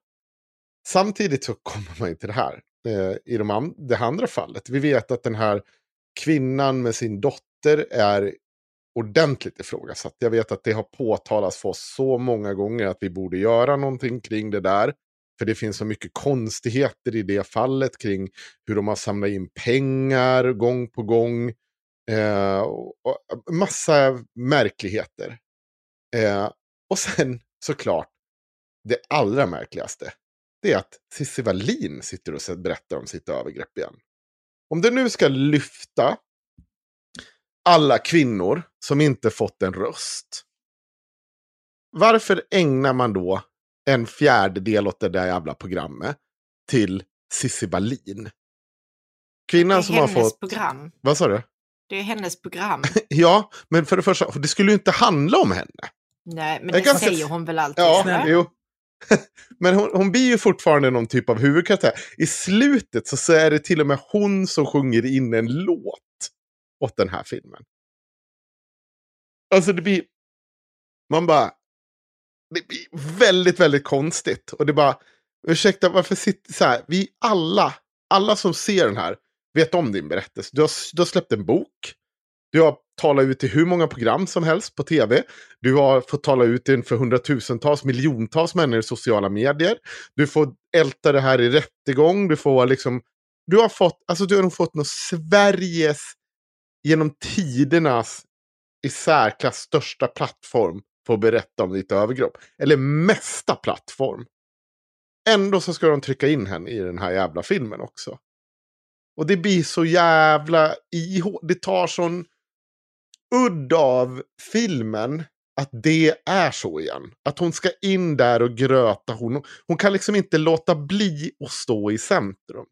Samtidigt så kommer man ju till det här. Eh, I de det andra fallet. Vi vet att den här kvinnan med sin dotter är ordentligt ifrågasatt. Jag vet att det har påtalats för oss så många gånger att vi borde göra någonting kring det där. För det finns så mycket konstigheter i det fallet kring hur de har samlat in pengar gång på gång. Eh, och massa märkligheter. Eh, och sen såklart, det allra märkligaste. Det är att Cissi Wallin sitter och berättar om sitt övergrepp igen. Om det nu ska lyfta alla kvinnor som inte fått en röst. Varför ägnar man då en fjärdedel åt det där jävla programmet till Cissi Wallin? Kvinnan som har fått... program. Vad sa du? Det är hennes program. ja, men för det första, det skulle ju inte handla om henne. Nej, men det ganska... säger hon väl alltid? Ja, jo. men hon, hon blir ju fortfarande någon typ av huvudkaraktär. I slutet så är det till och med hon som sjunger in en låt åt den här filmen. Alltså det blir... Man bara... Det blir väldigt, väldigt konstigt. Och det bara... Ursäkta, varför sitter så här? Vi alla, alla som ser den här, vet om din berättelse. Du har, du har släppt en bok. Du har tala ut i hur många program som helst på tv. Du har fått tala ut inför hundratusentals, miljontals människor i sociala medier. Du får älta det här i rättegång. Du får liksom... Du har fått, alltså du har nog fått något Sveriges genom tidernas i särklass största plattform för att berätta om ditt övergrepp. Eller mesta plattform. Ändå så ska de trycka in henne i den här jävla filmen också. Och det blir så jävla ihåligt. Det tar sån udd av filmen att det är så igen. Att hon ska in där och gröta. Hon, hon kan liksom inte låta bli att stå i centrum.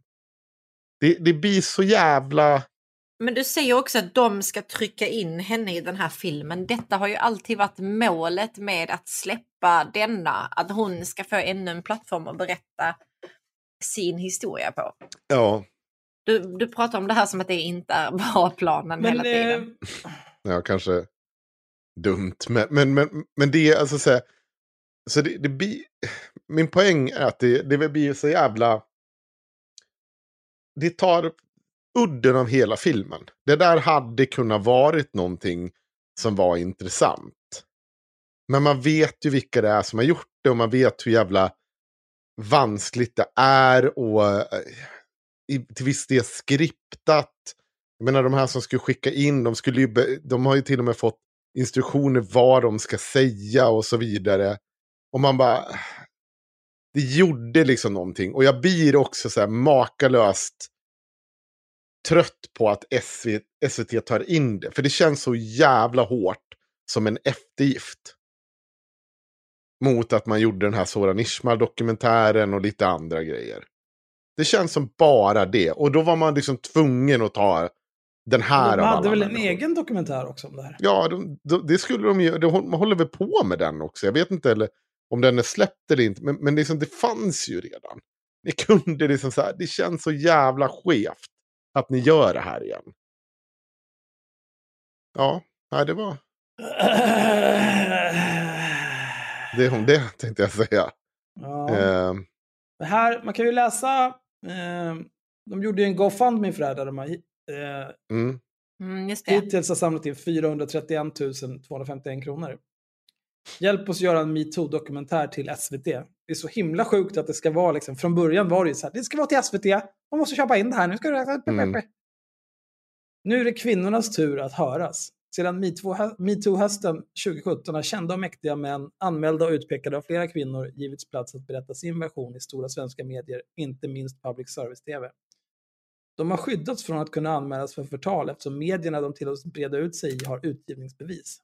Det, det blir så jävla men du säger också att de ska trycka in henne i den här filmen. Detta har ju alltid varit målet med att släppa denna. Att hon ska få ännu en plattform att berätta sin historia på. Ja. Du, du pratar om det här som att det inte är bra planen Men, hela tiden. eh, Ja, kanske dumt. Men, men, men, men det är alltså så här. Så det, det blir, min poäng är att det, det blir så jävla... Det tar udden av hela filmen. Det där hade kunnat varit någonting som var intressant. Men man vet ju vilka det är som har gjort det och man vet hur jävla vanskligt det är och eh, till viss del skriptat. Jag menar de här som skulle skicka in, de, skulle ju be, de har ju till och med fått instruktioner vad de ska säga och så vidare. Och man bara... Det gjorde liksom någonting. Och jag blir också så här makalöst trött på att SVT, SVT tar in det. För det känns så jävla hårt som en eftergift. Mot att man gjorde den här Soran Ismail-dokumentären och lite andra grejer. Det känns som bara det. Och då var man liksom tvungen att ta den här de hade väl en människor. egen dokumentär också om det här? Ja, de, de, det skulle de ju. De, håller väl på med den också. Jag vet inte eller, om den är släppt eller inte. Men, men liksom, det fanns ju redan. Ni kunde liksom så här. Det känns så jävla skevt att ni gör det här igen. Ja, nej, det var det om det tänkte jag säga. Ja. Eh, här, man kan ju läsa, eh, de gjorde ju en GoFundMe för det här där de har eh, mm, Mm, just det. hittills har samlat in 431 251 kronor. Hjälp oss göra en metoo-dokumentär till SVT. Det är så himla sjukt att det ska vara liksom, från början var det ju så här, det ska vara till SVT, man måste köpa in det här, nu ska det... Mm. Nu är det kvinnornas tur att höras. Sedan metoo- metoo-hösten 2017 har kända och mäktiga män, anmälda och utpekade av flera kvinnor, givits plats att berätta sin version i stora svenska medier, inte minst public service-tv. De har skyddats från att kunna anmälas för förtal eftersom medierna de tillåts breda ut sig i har utgivningsbevis.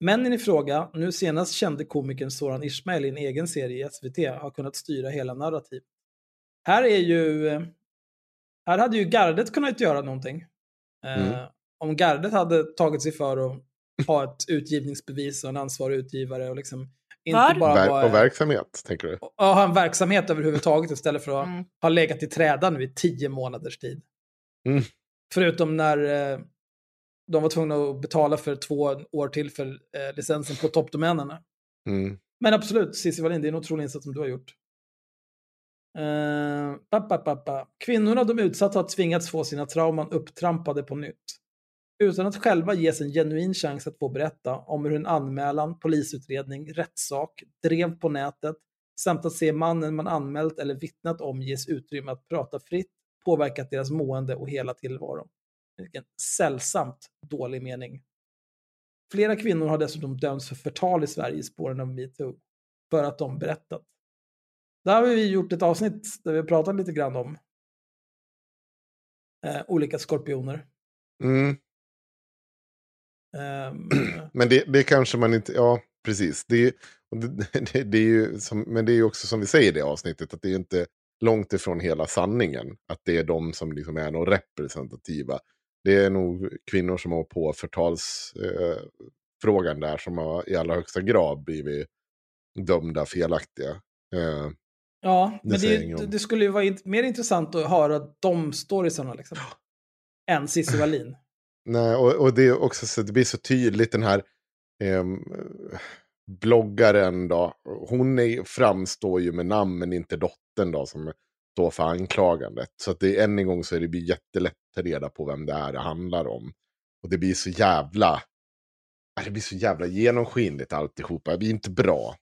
Männen i fråga, nu senast kände komikern Soran Ismail i en egen serie i SVT, har kunnat styra hela narrativet. Här är ju... eh, Här hade ju gardet kunnat göra någonting. Eh, Mm. Om gardet hade tagit sig för att ha ett utgivningsbevis och en ansvarig utgivare och liksom inte Vad? bara ver- och verksamhet, tänker du? och ha en verksamhet överhuvudtaget istället för att Mm. ha legat i träda nu i tio månaders tid. Mm. Förutom när eh, de var tvungna att betala för två år till för eh, licensen på toppdomänerna. Mm. Men absolut, Cissi Wallin, det är en otrolig insats som du har gjort. Uh, pappa, pappa. Kvinnorna de utsatta har tvingats få sina trauman upptrampade på nytt. Utan att själva ges en genuin chans att få berätta om hur en anmälan, polisutredning, rättssak, drev på nätet samt att se mannen man anmält eller vittnat om ges utrymme att prata fritt påverkat deras mående och hela tillvaro. Vilken sällsamt dålig mening. Flera kvinnor har dessutom dömts för förtal i Sverige i spåren av metoo. För att de berättat. Där har vi gjort ett avsnitt där vi pratat lite grann om eh, olika skorpioner. Mm. Ehm, Men det, det kanske man inte, ja precis. Det, är ju- det, det, är ju som, men det är ju också som vi säger i det avsnittet, att det är inte långt ifrån hela sanningen. Att det är de som liksom är nog representativa. Det är nog kvinnor som har på förtalsfrågan eh, där som har i allra högsta grad blivit dömda felaktiga. Eh, ja, Det men det, det skulle ju vara mer intressant att höra de storiesarna liksom. Än Cissi Wallin. Nej, och, och det är också så det blir så tydligt den här ehm, bloggaren då. Hon är, framstår ju med namn men inte dottern då som står för anklagandet. Så att det än en gång så är det blir jättelätt att ta reda på vem det är det handlar om. Och det blir så jävla, det blir så jävla genomskinligt alltihopa. Det blir inte bra.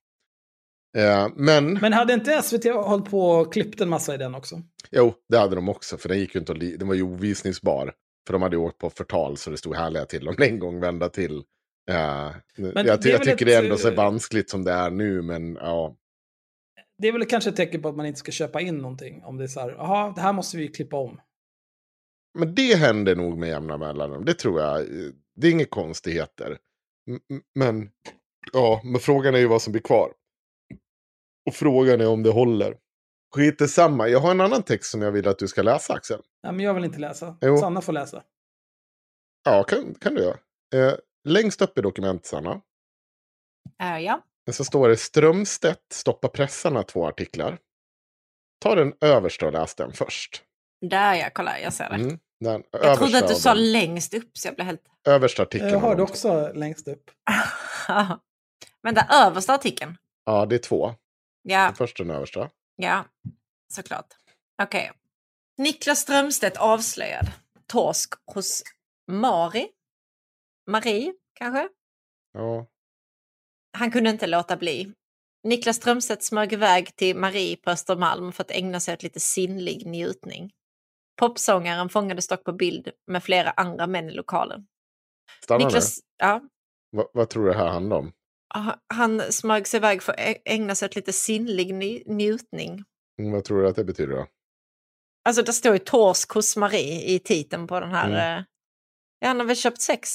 Eh, men, Men hade inte SVT hållit på och klippt en massa i den också? jo, det hade de också. För den gick ju inte att den var ju ovisningsbar. För de hade åkt på förtal så det stod härliga till om en gång vända till. Eh, jag, det ty- jag tycker ett, det är ändå så eh, vanskligt som det är nu, men ja. Det är väl kanske ett tecken på att man inte ska köpa in någonting. Om det är så här, jaha, det här måste vi klippa om. Men det händer nog med jämna mellanrum, det tror jag. Det är inga konstigheter. Men, ja, men frågan är ju vad som blir kvar. Och frågan är om det håller. Skit i samma. Jag har en annan text som jag vill att du ska läsa, Axel. Nej, men jag vill inte läsa. Jo. Sanna får läsa. Ja, kan, kan du göra. Eh, längst upp i dokumentet, Sanna. Äh, ja. Så står det Strömstedt stoppa pressarna två artiklar. Ta den översta och läs den först. Där ja, kolla jag ser det. Mm, den jag trodde att du sa längst upp så jag blev helt... Översta artikeln. Jag hörde också längst upp. Vänta, översta artikeln? Ja, det är två. Ja, Den första och den översta. Ja, såklart. Okej. Niklas Strömstedt avslöjad. Torsk hos Mari? Marie, kanske? Ja. Han kunde inte låta bli. Niklas Strömstedt smög iväg till Marie på Östermalm för att ägna sig åt lite sinnlig njutning. Popsångaren fångades dock på bild med flera andra män i lokalen. Stanna Niklas, ja, nu. Va, vad tror du det här handlar om? Ha- han smög sig iväg för att ägna sig åt lite sinnlig njutning. Mm, Vad tror du att det betyder då? Alltså det står ju torsk hos Marie i titeln på den här. Mm. eh, Ja, han har väl köpt sex?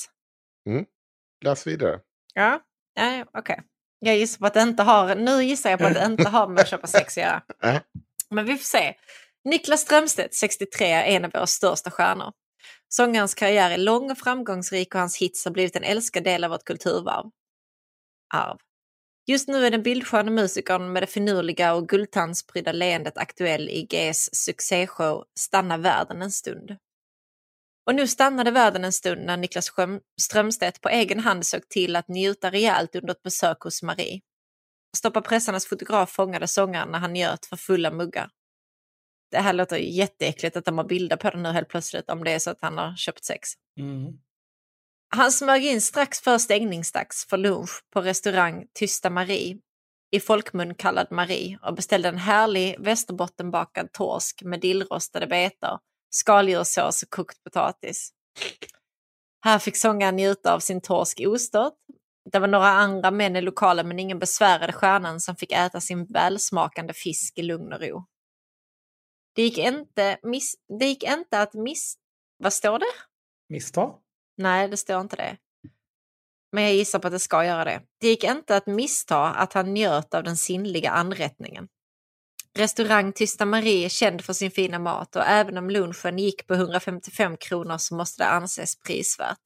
Läs vidare. Ja, ja okej. Jag gissar på att det inte har, nu gissar jag på att det inte har med att köpa sex att göra. Men vi får se. Niklas Strömstedt, 63, är en av våra största stjärnor. Sångarens karriär är lång och framgångsrik och hans hits har blivit en älskad del av vårt kulturarv. Arv. Just nu är den bildsköna musikern med det finurliga och guldtandsprydda leendet aktuell i Gs succéshow Stanna världen en stund. Och nu stannade världen en stund när Niklas Strömstedt på egen hand såg till att njuta rejält under ett besök hos Marie. Stoppa pressarnas fotograf fångade sångaren när han njöt för fulla muggar. Det här låter jätteäckligt att de har bilder på det nu helt plötsligt om det är så att han har köpt sex. Mm. Han smög in strax före stängningsdags för lunch på restaurang Tysta Marie, i folkmun kallad Marie, och beställde en härlig västerbottenbakad torsk med dillrostade betor, skaldjurssås och kokt potatis. Här fick sångaren njuta av sin torsk ostört. Det var några andra män i lokalen men ingen besvärade stjärnan som fick äta sin välsmakande fisk i lugn och ro. Det gick inte, miss, det gick inte att miss... Vad står det? Misstag? Nej, det står inte det. Men jag gissar på att det ska göra det. Det gick inte att missta att han njöt av den sinnliga anrättningen. Restaurang Tysta Marie är känd för sin fina mat och även om lunchen gick på 155 kronor så måste det anses prisvärt.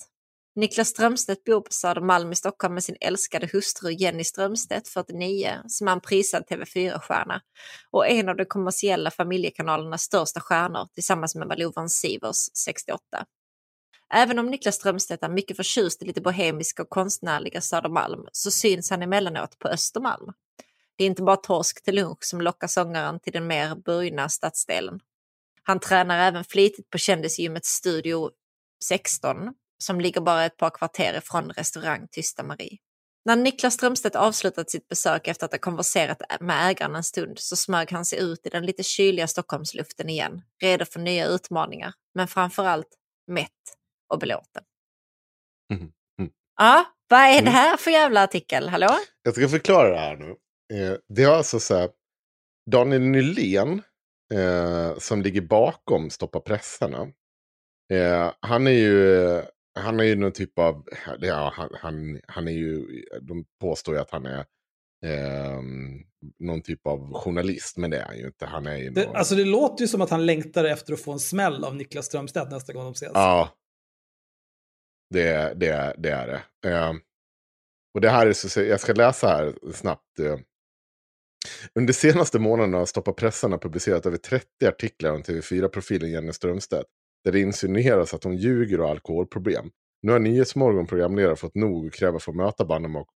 Niklas Strömstedt bor på Södermalm i Stockholm med sin älskade hustru Jenny Strömstedt, 49, som är en prisad TV4-stjärna och en av de kommersiella familjekanalernas största stjärnor tillsammans med Malou von Sivers, 68. Även om Niklas Strömstedt är mycket förtjust i lite bohemiska och konstnärliga Södermalm så syns han emellanåt på Östermalm. Det är inte bara torsk till lunch som lockar sångaren till den mer burgna stadsdelen. Han tränar även flitigt på kändisgymmet Studio 16 som ligger bara ett par kvarter ifrån restaurang Tysta Marie. När Niklas Strömstedt avslutat sitt besök efter att ha konverserat med ägaren en stund så smög han sig ut i den lite kyliga Stockholmsluften igen, redo för nya utmaningar, men framförallt mätt och belåten. Mhm. Mm. Ja, vad är det Mm. här för jävla artikel? Hallå? Jag ska förklara det här nu. Eh, det är alltså så här, Daniel Nylén eh, som ligger bakom Stoppa pressarna. Eh, han är ju, han är ju någon typ av, ja, han, han, han är ju, de påstår ju att han är eh, någon typ av journalist, men det är han ju inte. Han är ju Det, någon, alltså det låter ju som att han längtar efter att få en smäll av Niklas Strömstedt nästa gång de ses. Ja. Det, det, det är det. Eh, och det här är så, jag ska läsa här snabbt. Eh. Under senaste månaderna har Stoppa pressarna publicerat över 30 artiklar om TV4-profilen Jenny Strömstedt. Där det insinueras att hon ljuger och har alkoholproblem. Nu har Nyhetsmorgon programledare fått nog och kräver att få möta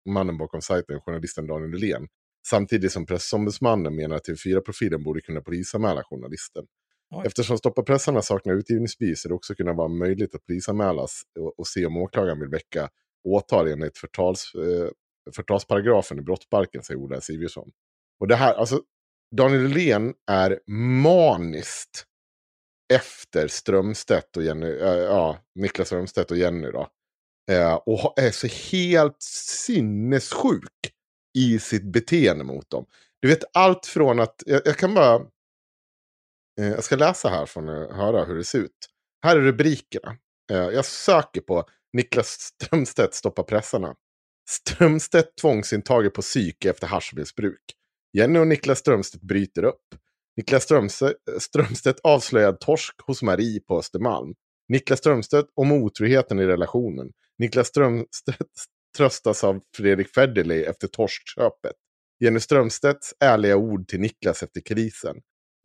mannen bakom sajten, journalisten Daniel Nylén. Samtidigt som pressombudsmannen menar att TV4-profilen borde kunna polisanmäla journalisten. Oj. Eftersom Stoppa pressarna saknar utgivningsbevis så det också kunna vara möjligt att polisanmälas och, och se om åklagaren vill väcka åtal enligt förtals, eh, förtalsparagrafen i brottsbalken, säger Ola Sivjusson. Och det här, alltså, Daniel Len är maniskt efter Strömstedt och Jenny, äh, ja, Niklas Strömstedt och Jenny då. Eh, och är så helt sinnessjuk i sitt beteende mot dem. Du vet allt från att, jag, jag kan bara, Eh, jag ska läsa här för att höra hur det ser ut. Här är rubrikerna. Eh, jag söker på Niklas Strömstedt stoppa pressarna. Strömstedt tvångsintaget på psyke efter haschmissbruk. Jenny och Niklas Strömstedt bryter upp. Niklas Strömstedt, Strömstedt avslöjad torsk hos Marie på Östermalm. Niklas Strömstedt om otroheten i relationen. Niklas Strömstedt tröstas av Fredrik Federley efter torskköpet. Jenny Strömstedts ärliga ord till Niklas efter krisen.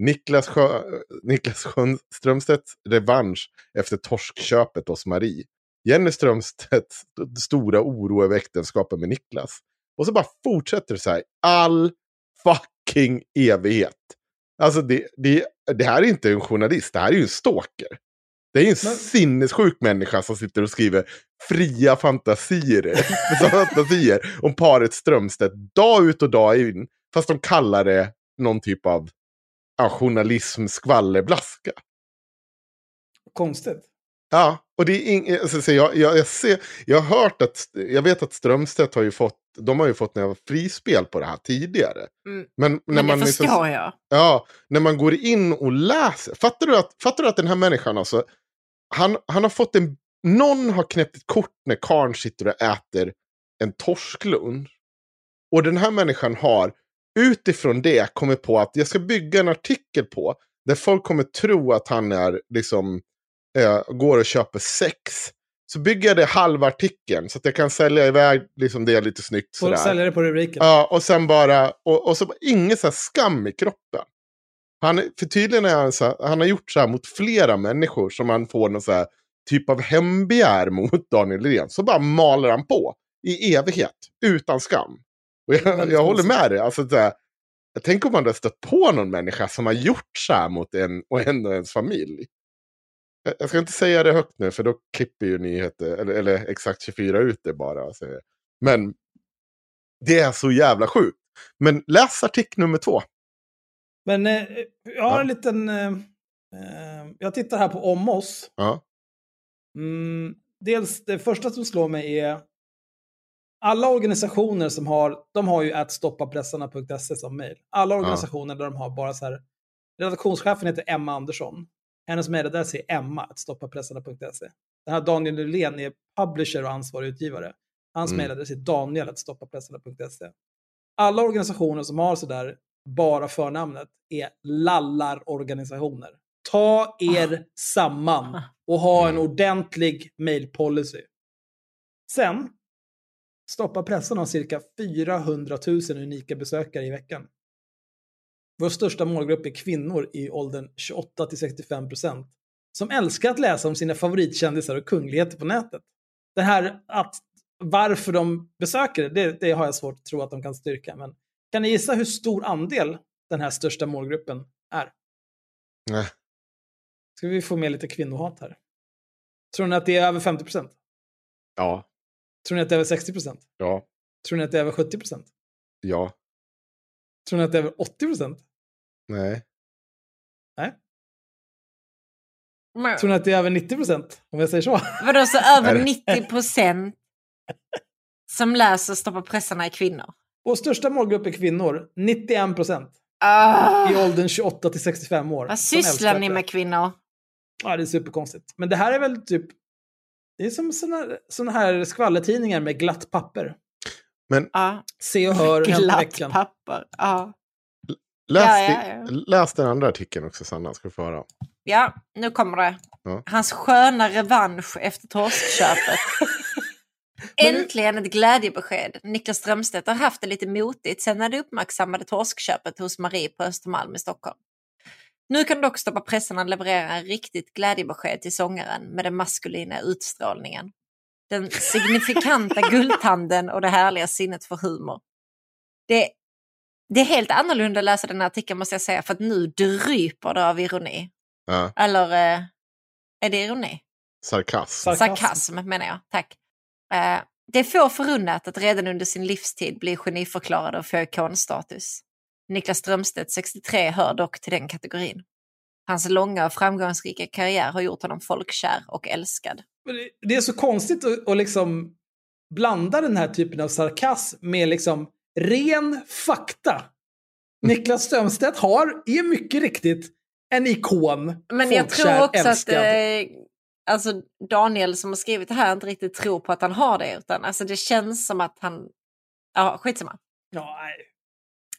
Niklas, Sjö, Niklas Strömstedts revansch efter torskköpet hos Marie. Jenny Strömstedts stora oro över äktenskapet med Niklas. Och så bara fortsätter det så här all fucking evighet. Alltså det, det, det här är inte en journalist, det här är ju en stalker. Det är ju en Men... sinnessjuk människa som sitter och skriver fria fantasier, fantasier om paret Strömstedt dag ut och dag in. Fast de kallar det någon typ av ja, journalism skvallerblaska. Konstigt. Ja, och det är inget, alltså, jag, jag, jag, ser, jag har hört att, jag vet att Strömstedt har ju fått, de har ju fått några frispel på det här tidigare. Mm. Men, när Men det man förstår liksom, jag. Ja, när man går in och läser, fattar du att, fattar du att den här människan alltså, han, han har fått en, någon har knäppt ett kort när karn sitter och äter en torsklunch. Och den här människan har utifrån det kommit på att jag ska bygga en artikel på där folk kommer tro att han är liksom eh, går och köper sex. Så bygger jag det halva artikeln så att jag kan sälja iväg liksom det lite snyggt. Får sälja det på rubriken. Ja, och sen bara, och, och så ingen så skam i kroppen. Han, för tydligen är han, så här, han har gjort så här mot flera människor som han får någon så här typ av hembegär mot Daniel Redén. Så bara maler han på i evighet, utan skam. Och jag, jag håller med dig. Alltså, så här, jag tänker om man hade stött på någon människa som har gjort så här mot en och en och ens familj. Jag ska inte säga det högt nu för då klipper ju nyheter, eller, eller exakt 24 ut det bara. Alltså. Men det är så jävla sjukt. Men läs artikel nummer två. Men eh, jag har ja. en liten... Eh, eh, jag tittar här på om oss. Ja. Mm, dels det första som slår mig är alla organisationer som har, de har ju ätstoppapressarna.se som mejl. Alla organisationer ja. där de har bara så här, redaktionschefen heter Emma Andersson. Hennes mejladress är emma, stoppapressarna.se. Den här Daniel Nylén är publisher och ansvarig utgivare. Hans mm. mejladress är daniel, stoppapressarna.se. Alla organisationer som har sådär bara förnamnet är lallarorganisationer. Ta er ah. samman och ha en mm. ordentlig mailpolicy. Sen, Stoppa pressen har cirka 400 000 unika besökare i veckan. Vår största målgrupp är kvinnor i åldern 28 till 65 procent som älskar att läsa om sina favoritkändisar och kungligheter på nätet. Det här att varför de besöker det, det har jag svårt att tro att de kan styrka. Men kan ni gissa hur stor andel den här största målgruppen är? Nej. Ska vi få med lite kvinnohat här? Tror ni att det är över 50 procent? Ja. Tror ni att det är över 60 procent? Ja. Tror ni att det är över 70 procent? Ja. Tror ni att det är över 80 procent? Nej. Nej. Men... Tror ni att det är över 90 procent? Om jag säger så. Vadå, så över 90 procent som läser Stoppa pressarna är kvinnor? Vår största målgrupp är kvinnor. 91 procent. Uh, I åldern 28 till 65 år. Vad sysslar ni med kvinnor? Ja, det är superkonstigt. Men det här är väl typ... Det är som såna, såna här skvallertidningar med glatt papper. Men... Uh, Se och hör Glatt papper, ja. Läs, ja, ja, ja. läs den andra artikeln också, Sanna, ska du få höra. Ja, nu kommer det. Hans sköna revansch efter torskköpet. Äntligen ett glädjebesked. Niklas Strömstedt har haft det lite motigt sen när det uppmärksammade torskköpet hos Marie på Östermalm i Stockholm. Nu kan dock Stoppa pressarna leverera en riktigt glädjebesked till sångaren med den maskulina utstrålningen. Den signifikanta guldtanden och det härliga sinnet för humor. Det, det är helt annorlunda att läsa den här artikeln måste jag säga, för att nu dryper det av ironi. Ja. Eller eh, är det ironi? Sarkasm. Sarkasm menar jag, tack. Eh, det är få förunnat att redan under sin livstid bli geniförklarad och få ikonstatus. Niklas Strömstedt, 63, hör dock till den kategorin. Hans långa och framgångsrika karriär har gjort honom folkkär och älskad. Det är så konstigt att, att liksom blanda den här typen av sarkasm med liksom ren fakta. Niklas Strömstedt har, är mycket riktigt, en ikon. Men jag tror också älskad. att eh, alltså Daniel som har skrivit det här inte riktigt tror på att han har det. Utan alltså det känns som att han... Ja, skitsamma. Ja, nej.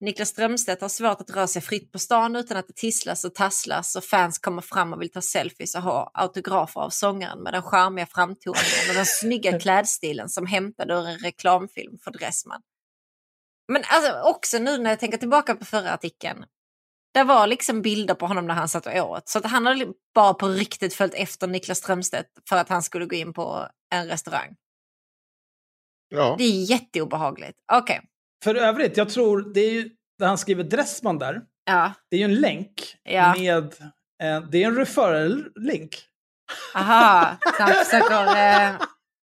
Niklas Strömstedt har svårt att röra sig fritt på stan utan att det tisslas och tasslas och fans kommer fram och vill ta selfies och ha autografer av sångaren med den charmiga framtoningen och den snygga klädstilen som hämtad ur en reklamfilm för Dressman. Men alltså, också nu när jag tänker tillbaka på förra artikeln. Det var liksom bilder på honom när han satt och åt. Så att han hade bara på riktigt följt efter Niklas Strömstedt för att han skulle gå in på en restaurang. Ja. Det är jätteobehagligt. Okej, För övrigt, jag tror det är ju, där han skriver Dressman där, ja. det är ju en länk Ja. med, eh, det är en referral-link. Aha, så han försöker... Eh,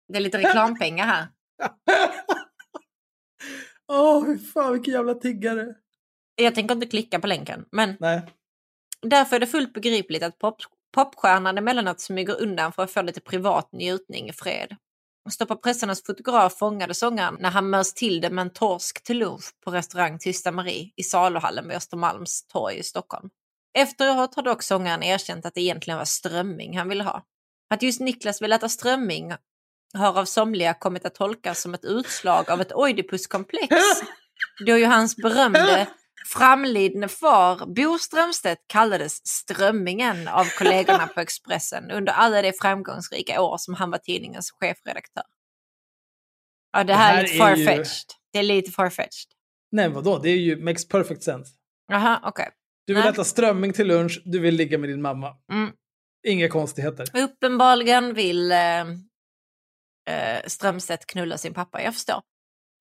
det är lite reklampengar här. Åh, fy fan vilken jävla tiggare. Jag tänker inte klicka på länken, men Nej. därför är det fullt begripligt att pop, popstjärnan emellanåt smyger undan för att få lite privat njutning i fred. Stoppa pressarnas fotograf fångade sångaren när han mös till det med en torsk till lunch på restaurang Tysta Marie i saluhallen vid Östermalms torg i Stockholm. Efteråt har dock sångaren erkänt att det egentligen var strömming han ville ha. Att just Niklas vill äta strömming har av somliga kommit att tolkas som ett utslag av ett Oidipuskomplex. Då ju hans berömde framlidne far Bo Strömstedt kallades Strömmingen av kollegorna på Expressen under alla de framgångsrika år som han var tidningens chefredaktör. Ja, det här, Det här är lite är ju- farfetched. Det är lite farfetched. Nej, vadå? Det är ju makes perfect sense. Jaha, okej. Du vill Nej. äta strömming till lunch, du vill ligga med din mamma. Mm. Inga konstigheter. Uppenbarligen vill eh, eh, Strömstedt knulla sin pappa, jag förstår.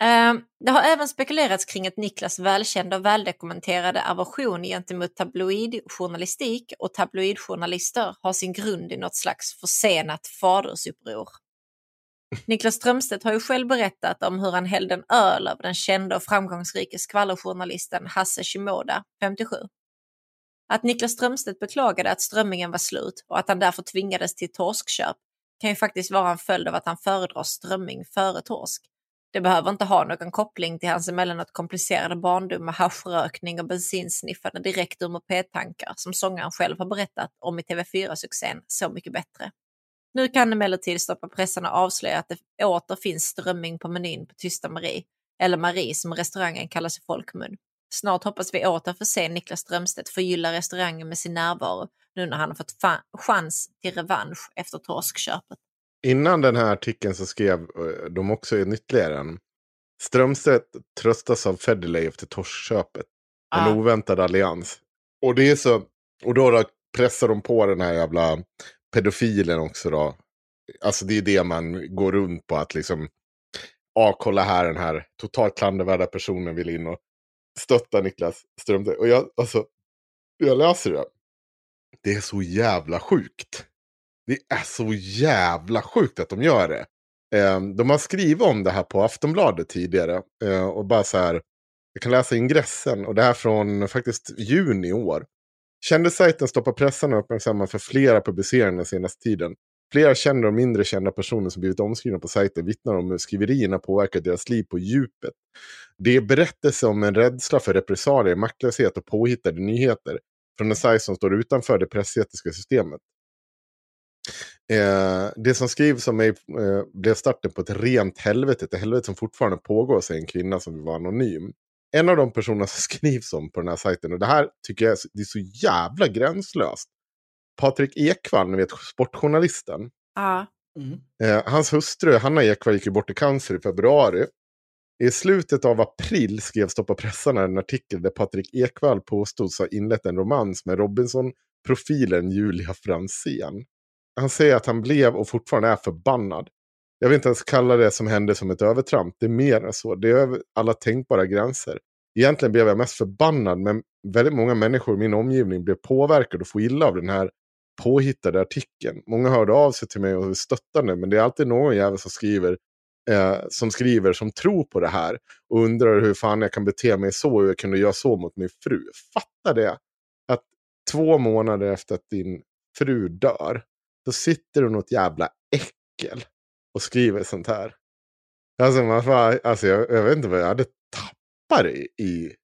Ehm, det har även spekulerats kring att Niklas välkända och väldokumenterade aversion gentemot tabloidjournalistik och tabloidjournalister har sin grund i något slags försenat fadersuppror. Niklas Strömstedt har ju själv berättat om hur han hällde en öl över den kända och framgångsrike skvallerjournalisten Hasse Shimoda, 57. Att Niklas Strömstedt beklagade att strömmingen var slut och att han därför tvingades till torskköp kan ju faktiskt vara en följd av att han föredrar strömming före torsk. Det behöver inte ha någon koppling till hans emellanåt komplicerade barndom med haschrökning och bensinsniffande direkt ur mopedtankar som sångaren själv har berättat om i TV4-succén Så mycket bättre. Nu kan emellertid Stoppa pressarna avslöja att det åter finns strömming på menyn på Tysta Marie, eller Marie som restaurangen kallas i folkmun. Snart hoppas vi åter få se Niklas Strömstedt förgylla restaurangen med sin närvaro nu när han har fått chans till revansch efter torskköpet. Innan den här artikeln så skrev eh, de också en ytterligare en. Strömstedt tröstas av Federley efter torskköpet. En Ah. oväntad allians. Och det är så, och då, pressar de på den här jävla pedofilen också då. Alltså det är det man går runt på att liksom, ja kolla här den här totalt klandervärda personen vill in och stötta Niklas Strömstedt. Och jag, alltså, jag läser det. Det är så jävla sjukt. Det är så jävla sjukt att de gör det. Ehm, de har skrivit om det här på Aftonbladet tidigare. Eh, och bara så här, jag kan läsa ingressen. Och det här från faktiskt juni i år. Kändissajten Stoppa pressarna uppmärksammar för flera publiceringar den senaste tiden. Flera kända och mindre kända personer som blivit omskrivna på sajten vittnar om hur skriverierna påverkat deras liv på djupet. Det är berättelser om en rädsla för repressalier, maktlöshet och påhittade nyheter från en sajt som står utanför det pressetiska systemet. Eh, det som skrivs om mig eh, blev starten på ett rent helvete, ett helvete som fortfarande pågår, säger en kvinna som vill vara anonym. En av de personerna som skrivs om på den här sajten, och det här tycker jag är så, det är så jävla gränslöst. Patrik Ekwall, ni vet sportjournalisten. Ja. Mm. Eh, hans hustru Hanna Ekvall gick ju bort i cancer i februari. I slutet av april skrev Stoppa pressarna en artikel där Patrik Ekwall påstods ha inlett en romans med Robinson-profilen Julia Fransén. Han säger att han blev och fortfarande är förbannad. Jag vill inte ens kalla det som hände som ett övertramp. Det är mer än så. Det är över alla tänkbara gränser. Egentligen blev jag mest förbannad, men väldigt många människor i min omgivning blev påverkade och får illa av den här påhittade artikeln. Många hörde av sig till mig och stöttade, men det är alltid någon jävel som skriver eh, som skriver som tror på det här och undrar hur fan jag kan bete mig så och jag kunde göra så mot min fru. Fatta det! Att två månader efter att din fru dör, då sitter du något jävla äckel och skriver sånt här. Alltså, man alltså jag, jag vet inte vad jag hade tappat i. i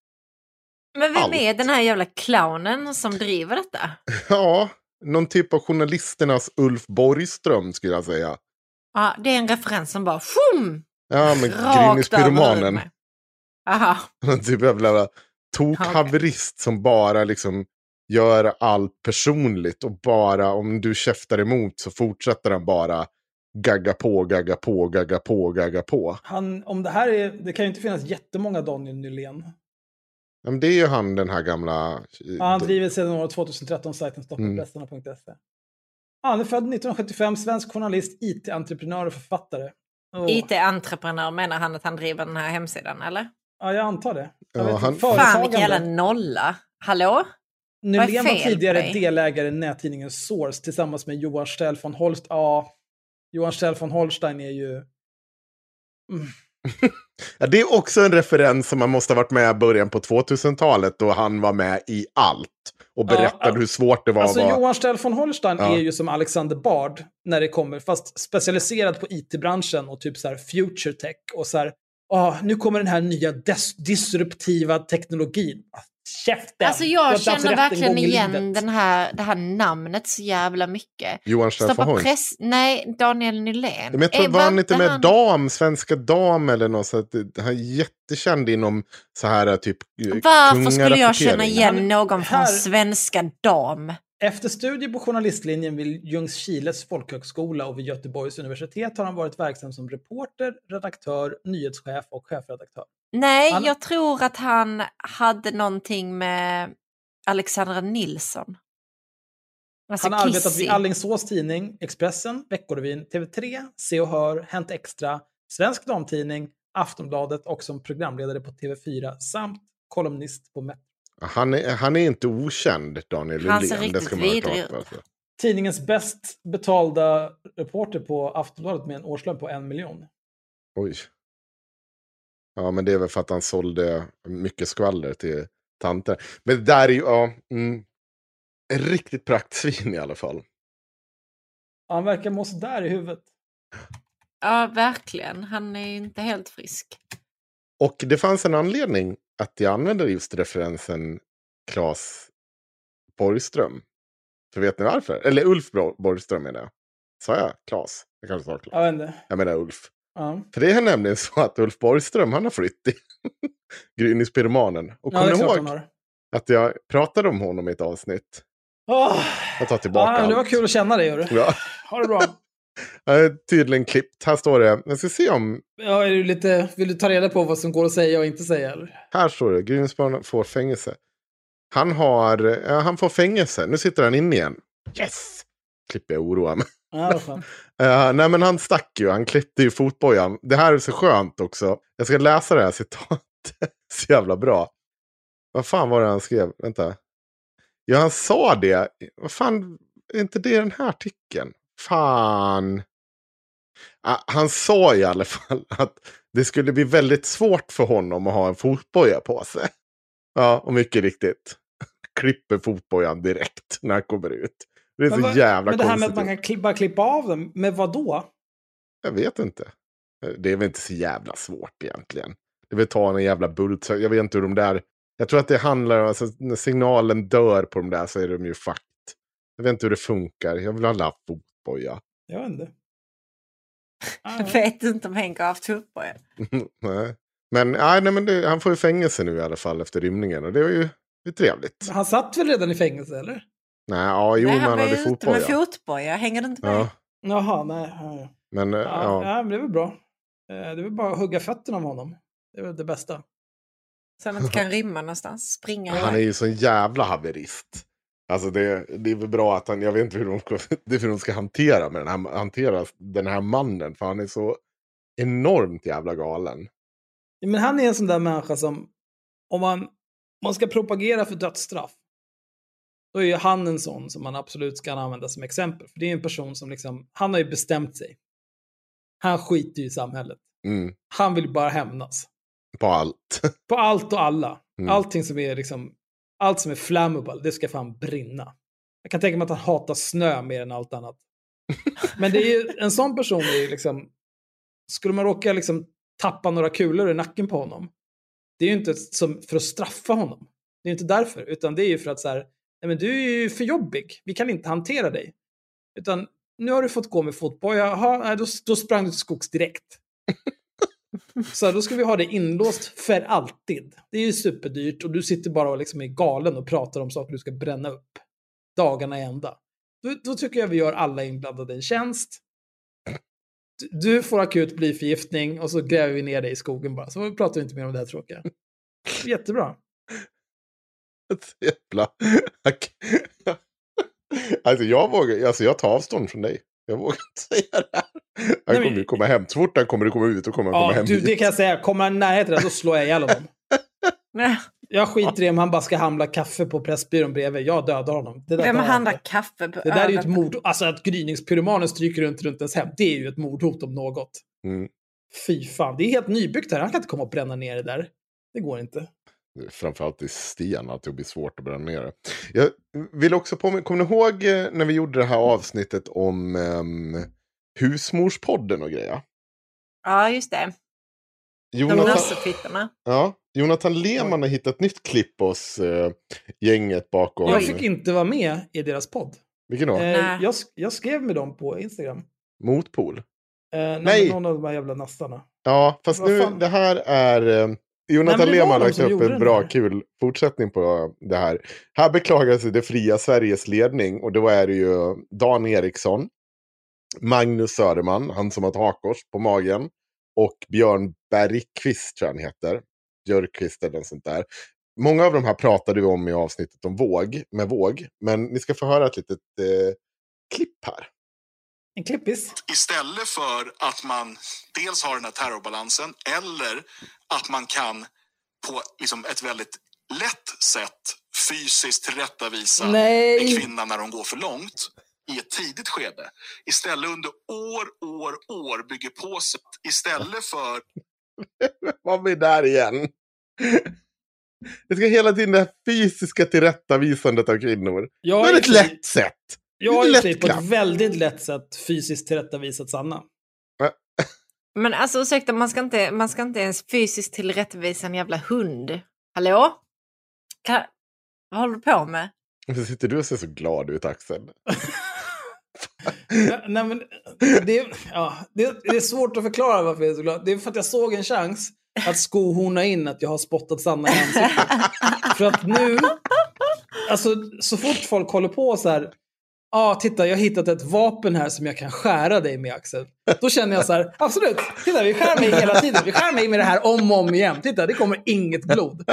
Men vem Allt. är den här jävla clownen som driver detta? ja, någon typ av journalisternas Ulf Borgström skulle jag säga. Ja, det är en referens som bara shum, Ja, men huvudet. Aha. Någon typ av jävla tokhaverist som bara liksom gör allt personligt och bara om du käftar emot så fortsätter han bara gagga på, gagga på, gagga på, gagga på. Han, om det här är, det kan ju inte finnas jättemånga Daniel Nylén. Ja, men det är ju han den här gamla... eh, Ja, han driver sedan år 2013 sajten stoppapressarna.se. Ja, han är född 1975, svensk journalist, IT-entreprenör och författare. Och- IT-entreprenör menar han att han driver den här hemsidan, eller? Ja, jag antar det. Jag Ja, han- Fan vilken jävla nolla. Hallå? Är Nylén var tidigare dig? delägare i nättidningen Source tillsammans med Johan Stell von Holst. Ja, Johan Stell von Holstein är ju... Mm. Ja, det är också en referens som man måste ha varit med i början på 2000-talet då han var med i allt. Och berättade Ja, hur svårt det var Alltså att vara... Johan Stell von Holstein Ja. är ju som Alexander Bard när det kommer, fast specialiserad på IT-branschen och typ så här future tech och så här, ah, nu kommer den här nya disruptiva teknologin. Käften! Alltså jag känner verkligen igen den här, det här namnet så jävla mycket. Johan Stoppa press... Nej, Daniel Nylén. Men jag tror, Eh, var han inte med han- dam, Svenska Dam eller något sånt? Han är jättekänd inom så här typ eh, Varför skulle jag känna igen någon från här- Svenska Dam? Efter studier på journalistlinjen vid Ljungskiles folkhögskola och vid Göteborgs universitet har han varit verksam som reporter, redaktör, nyhetschef och chefredaktör. Nej, Han- jag tror att han hade någonting med Alexandra Nilsson. Alltså Han har arbetat vid Allingsås Tidning, Expressen, Veckorevyn, TV3, Se och Hör, Hänt Extra, Svensk Damtidning, Aftonbladet och som programledare på TV4 samt kolumnist på Metro. Han är, han är inte okänd, Daniel Han ser riktigt ska man ha vidrig ut. sig. Tidningens bäst betalda reporter på Aftonbladet med en årslön på en miljon. Oj. Ja, men det är väl för att han sålde mycket skvaller till tanter. Men det där är ju, ja, mm, en riktigt praktsvin i alla fall. Han verkar må sådär i huvudet. Ja, verkligen. Han är inte helt frisk. Och det fanns en anledning att jag använde just referensen Claes Borgström. För vet ni varför? Eller Ulf Borgström menar jag. Sa jag Claes? Jag kanske sa Claes. Jag. Jag menar Ulf. Ja. För det är nämligen så att Ulf Borgström, han har flytt i Gryningspyromanen. Och Ja, det är kom klart ihåg att jag pratade om honom i ett avsnitt. Åh! Jag tar tillbaka Ja, men det var allt. kul att känna dig. Hörru. Ja, Ha det bra. tydligen klippt. Här står det, jag ska se om, Ja, är du lite, vill du ta reda på vad som går att säga och inte säga? Eller? här står det, Gryningspyromanen får fängelse. Han har, ja, han får fängelse. Nu sitter han inne igen. Yes! Klipper jag oroa mig. Ja. Uh, nej men han stack ju, han klippte ju fotbojan. Det här är så skönt också. Jag ska läsa det här citatet. så jävla bra. Vad fan var det han skrev? Vänta. Ja, han sa det. Vad fan, är inte det den här artikeln? Fan. Ah, han sa i alla fall att det skulle bli väldigt svårt för honom att ha en fotboja på sig. Ja, och mycket riktigt. Klipper fotbojan direkt när han kommer ut. Det är Men, så vad- jävla men det här med att man kan kli- bara klippa av dem, med vad då? Jag vet inte. Det är väl inte så jävla svårt egentligen. Det vill ta en jävla bult. Jag vet inte hur de där... Jag tror att det handlar om, alltså, när signalen dör på de där så är de ju fucked. Jag vet inte hur det funkar. Jag vill ha en fotboja. Jag vet inte. Ja, Jag vet inte om Henke har haft fotboja. nej. Men, nej, nej, men det, han får ju fängelse nu i alla fall efter rymningen. Och det är ju det är trevligt. Han satt väl redan i fängelse, eller? Nej, ja, jo, Nej, var hade fotboja. med fotboja. Hänger du inte med? Ja. Jaha, nej. Men eh, Ja, ja. ja. men det är väl bra. Eh, Det är väl bara att hugga fötterna av honom. Det är väl det bästa. Så han inte kan rymma någonstans. Springa Han är ju sån jävla haverist. Alltså det, det är väl bra att han, jag vet inte hur de, det är hur de ska hantera, med den här, hantera den här mannen. För han är så enormt jävla galen. Men han är en sån där människa som, om man, man ska propagera för dödsstraff, då är ju han en sån som man absolut ska använda som exempel. För det är en person som liksom, han har ju bestämt sig. Han skiter ju i samhället. Mm, Han vill bara hämnas. på allt. På allt och alla. Mm. Allting som är liksom, allt som är flammable, det ska fan brinna. Jag kan tänka mig att han hatar snö mer än allt annat. Men det är ju, en sån person är ju liksom, skulle man råka liksom tappa några kulor i nacken på honom, det är ju inte som för att straffa honom. Det är inte därför, utan det är ju för att så här, nej men du är ju för jobbig, vi kan inte hantera dig. Utan nu har du fått gå med fotboja, Jaha, då, då sprang du till skogs direkt. Så då ska vi ha det inlåst för alltid. Det är ju superdyrt och du sitter bara och liksom är galen och pratar om saker du ska bränna upp. Dagarna i ända. Då, då tycker jag vi gör alla inblandade en tjänst. Du- Du får akut blyförgiftning och så gräver vi ner dig i skogen bara. Så pratar vi inte mer om det här tråkiga. Jättebra. Så jävla... alltså jag vågar, alltså jag tar avstånd från dig. Jag vågar inte säga det här. Han Nej, kommer ju komma hem. Så fort han kommer komma ut, då kommer han komma Ja, hem du, hit. det kan jag säga. Kommer han i närheten där, då slår jag ihjäl honom. Nej, Jag skiter i om han bara ska handla kaffe på Pressbyrån bredvid. Jag dödar honom. Det där Vem handlar kaffe på Det där är ju ett mord. Alltså att gryningspyromanen stryker runt runt ens hem. Det är ju ett mordhot om något. Mm. Fy fan. Det är helt nybyggt här. Han kan inte komma och bränna ner det där. Det går inte. Framförallt i sten, att det blir svårt att bränna ner det. Jag vill också påminna, kommer ni ihåg eh, när vi gjorde det här avsnittet om um, husmorspodden och grejer? Ja, just det. De Jonathan, nassefittorna. ja, Jonathan Lehmann har hittat ett nytt klipp hos eh, gänget bakom. Jag fick inte vara med i deras podd. Vilken då? Eh, Nej. jag, jag skrev med dem på Instagram. Motpol? Eh, nej. Nej. Någon av de här jävla nassarna. Ja, fast Vad nu, fan? det här är... Jonathan Lehmann har lagt upp en bra, kul fortsättning på det här. Här beklagar sig det fria Sveriges ledning och då är det ju Dan Eriksson, Magnus Söderman, han som har ett hakkors på magen, och Björn Bergqvist tror jag han heter. Björkqvist eller något sånt där. Många av de här pratade vi om i avsnittet om våg, med våg, men ni ska få höra ett litet eh, klipp här. En klippis. istället för att man dels har den här terrorbalansen eller att man kan på liksom ett väldigt lätt sätt fysiskt tillrättavisa Nej. en kvinna när hon går för långt i ett tidigt skede. Istället under år, år, år bygger på sig. Istället för var vi där igen. Det ska hela tiden det här fysiska tillrättavisandet av kvinnor. Jag På är ett lätt sätt. Jag har lätt på ett väldigt lätt sätt fysiskt tillrättavisat Sanna. Men alltså ursäkta, man ska inte, man ska inte ens fysiskt tillrättavisa en jävla hund. Hallå? Kan, vad håller du på med? Varför sitter du och ser så glad ut Axel? Nej, nej, men det, är- ja, det, det är svårt att förklara varför jag är så glad. Det är för att jag såg en chans att skohorna in att jag har spottat Sanna i ansiktet. för att nu, alltså så fort folk håller på så här, ah, titta jag har hittat ett vapen här som jag kan skära dig med Axel. Då känner jag så här, absolut, titta vi skär mig hela tiden. Vi skär mig med det här om och om igen. Titta, det kommer inget blod.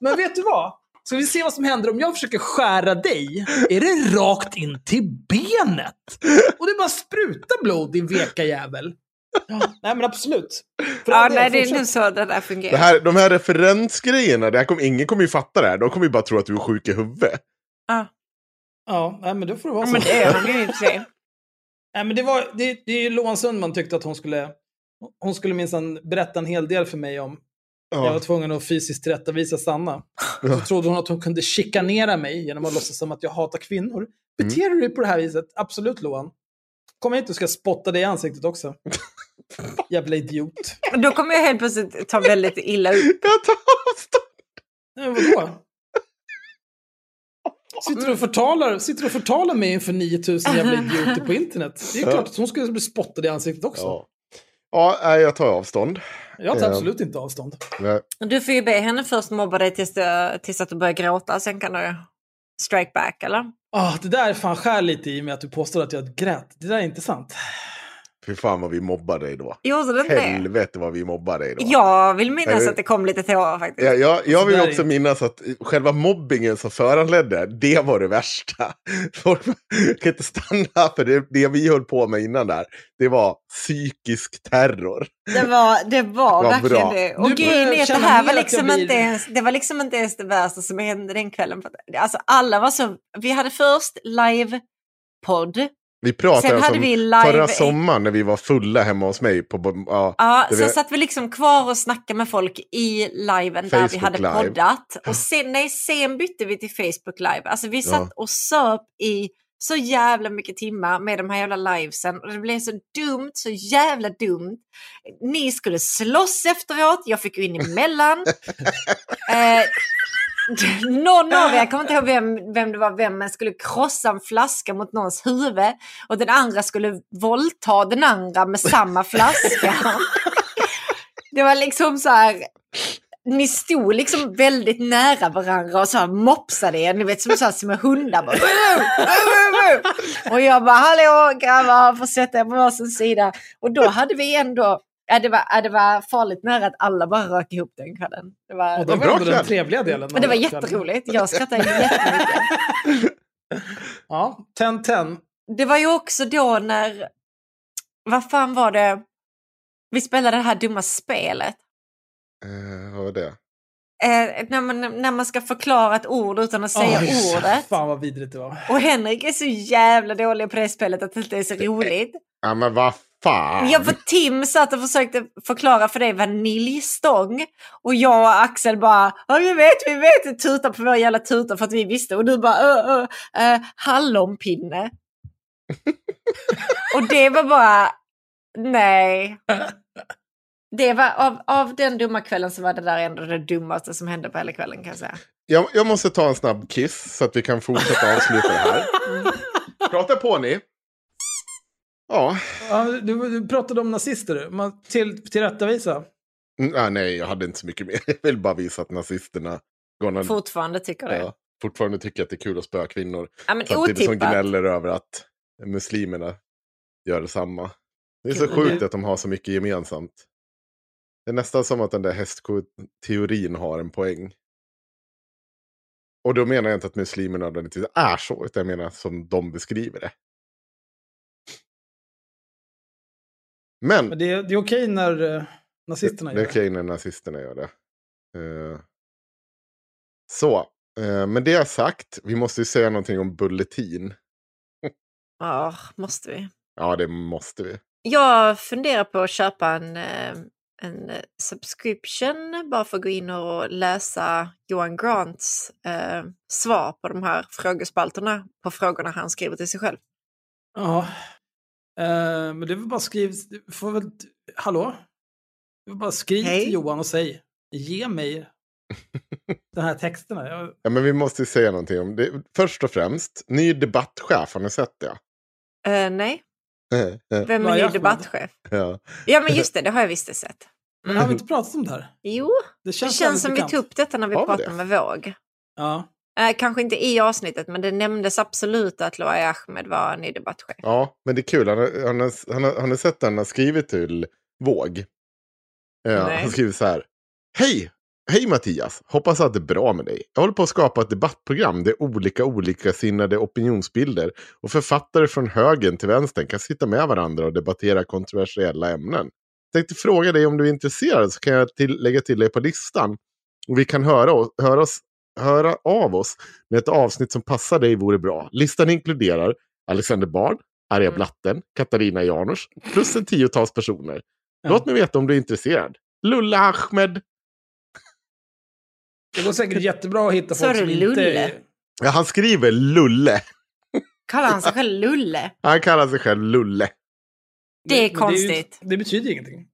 Men vet du vad? Ska vi se vad som händer om jag försöker skära dig? Är det rakt in till benet? Och det bara sprutar blod, din veka jävel. Ja, nej men absolut. För Ja, del, nej, det är nu så det där fungerar. Det här, de här referensgrejerna, det här kommer, ingen kommer ju fatta det här. De kommer ju bara tro att du är sjuk i huvudet. Ja. Ja, nej men då får det vara Ja, så. men det är han ju i och för sig. Nej, men det, var, det, det är ju Loan Sundman tyckte att hon skulle, hon skulle minsann berätta en hel del för mig om. Jag var Ja. tvungen att fysiskt tillrättavisa Sanna. Så trodde hon att hon kunde chikanera mig genom att låtsas som att jag hatar kvinnor. Beter Mm. du dig på det här viset? Absolut Loan. Kom hit och ska spotta dig i ansiktet också. Jävla idiot. Då kommer jag helt plötsligt ta väldigt illa upp. Jag tar avstånd. Vadå? Sitter du och förtalar, sitter du och förtalar mig inför 9000 jävla idioter på internet? Det är ju klart att hon skulle bli spottad i ansiktet också. Ja. Ja, jag tar avstånd. Jag tar Ja. absolut inte avstånd. Nej. Du får ju be henne först mobba dig tills, du, tills att du börjar gråta, sen kan du strike back eller? Ah, det där fan skär lite i mig att du påstår att jag grät. Det där är inte sant. Fy fan vad vi mobbade dig då. Gjorde det inte det? Helvete vad vi mobbade dig då. Jag vill minnas att det kom lite tårar faktiskt. Ja, jag, jag vill där också minnas att själva mobbingen som föranledde, det var det värsta. Folk kan inte stanna för det, det vi höll på med innan där, det var psykisk terror. Det var, det var Vad verkligen bra. det. Och grejen är att det här var liksom blir- inte ens, det var liksom inte ens det värsta som hände den kvällen. Alltså alla var så, vi hade först live-podd. Vi pratade Sen hade om vi live- förra sommaren när vi var fulla hemma hos mig. På, ja, Ja, sen var- satt vi liksom kvar och snackade med folk i liven där vi Facebook hade Live. poddat. Och sen, nej, sen bytte vi till Facebook live. Alltså vi satt Ja. och söp i så jävla mycket timmar med de här jävla livesen. Och det blev så dumt, så jävla dumt. Ni skulle slåss efteråt, jag fick gå in emellan. eh, någon av er, jag kommer inte ihåg vem, vem det var, vem, men skulle krossa en flaska mot någons huvud. Och den andra skulle våldta den andra med samma flaska. Det var liksom så här, ni stod liksom väldigt nära varandra och så här mopsade er, ni vet som så här små hundar. Bara, och jag bara, hallå grabbar, får sätta er på varsin sida. Och då hade vi ändå, ja, det, var, ja, det var farligt nära att alla bara rök ihop den kvällen. Det var, Och det var bra ändå den kväll. trevliga delen. men det var jätteroligt, jag skrattade jättemycket. Ja, 10-10. Det var ju också då när, vad fan var det, vi spelade det här dumma spelet. eh, vad var det? Eh, när, man, när man ska förklara ett ord utan att säga Oj, ordet. Fan vad vidrigt det var. Och Henrik är så jävla dålig på det spelet att det inte är så roligt. Ja men vad fan. Jag för Tim satt och försökte förklara för dig vaniljstång. Och jag och Axel bara, ja vi vet, vi vet, tutar på våra jävla tutor för att vi visste. Och du bara, ö, ö, ö, hallonpinne. och det var bara, nej. Det var av, av den dumma kvällen så var det där ändå det dummaste som hände på hela kvällen kan jag säga. Jag, jag måste ta en snabb kiss så att vi kan fortsätta avsluta det här. Prata på ni. Ja, Ja, du, du pratade om nazister. Man, till, tillrättavisa. Mm, ah, nej jag hade inte så mycket mer. Jag vill bara visa att nazisterna gonna, Fortfarande tycker det. ja, fortfarande tycker att det är kul att spöa kvinnor. Ja, men Samtidigt som gnäller över att muslimerna gör detsamma. Det är så sjukt att de har så mycket gemensamt. Det är nästan som att den där hästko-teorin har en poäng. Och då menar jag inte att muslimerna nödvändigtvis är så, utan jag menar som de beskriver det. Men, Men det, är- det är okej när uh, nazisterna det, det är gör okej när nazisterna gör det. Eh, så, eh, med det sagt, vi måste ju säga någonting om Bulletin. Ja, måste vi. Ja, det måste vi. Jag funderar på att köpa en, eh, en eh, subscription bara för att gå in och läsa Johan Grants eh, svar på de här frågespalterna på frågorna han skriver till sig själv. Ja. Eh, men det är väl bara skriv... du Får väl, hallå? Det är bara skriv Hej. till Johan och säg ge mig de här texterna. Jag, Ja, men vi måste ju säga någonting om det. Först och främst, ny debattchef, har ni sett det? Eh, nej, vem är ny debattchef? ja. Ja, men just det, det har jag visst sett. men har vi inte pratat om det här? Jo, Det det känns, känns väldigt som vi tog upp detta när vi Har vi pratade det? med Våg. Ja. Eh, kanske inte i avsnittet, men det nämndes absolut att Loai Ahmed var ny debattchef. ja, men det är kul. Han har, han har, han har, han har sett att han har skrivit till Våg. Nej. han skriver så här. Hej! Hej Mattias! Hoppas att det är bra med dig. Jag håller på att skapa ett debattprogram där olika olikasinnade opinionsbilder och författare från högen till vänstern kan sitta med varandra och debattera kontroversiella ämnen. Tänkte fråga dig om du är intresserad så kan jag till, lägga till dig på listan. Och vi kan höra, oss, höra, av oss med ett avsnitt som passar dig vore bra. Listan inkluderar Alexander Bard, Arja Mm. Blatten, Katarina Janouch plus en tiotals personer. Låt mig veta om du är intresserad. Lulla Ahmed. Det går säkert jättebra att hitta folk som det inte... Lulle? är- Ja, han skriver Lulle. Kallar han sig själv Lulle? Han kallar sig själv Lulle. Det är konstigt. Det, betyder ingenting.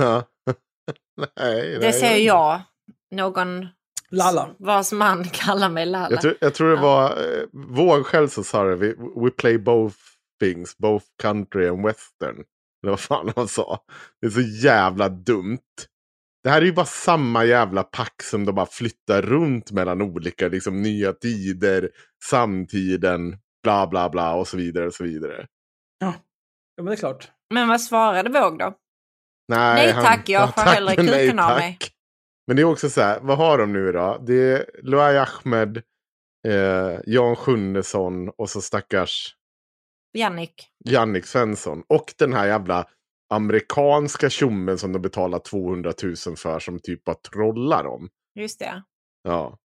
Ja. nej, Det nej, säger jag. Någon Lalla. vars man kallar mig Lalla. Jag tror, jag tror det Ja. var eh, Våg själv som sa det. We, we play both things, both country and western. Eller vad fan han sa. Det är så jävla dumt. Det här är ju bara samma jävla pack som de bara flyttar runt mellan olika liksom, nya tider, samtiden, bla bla bla och så vidare och så vidare. Ja, ja men det är klart. Men vad svarade Våg då? Nej, Nej, tack, jag tack, hellre kuken av mig. Men det är också så här, vad har de nu då? Det är Luai Ahmed, eh, Jan Sjunnesson och så stackars Jannik. Jannik Svensson. Och den här jävla amerikanska tjommen som de betalar 200 000 för som typ bara trollar dem. Just det. Ja.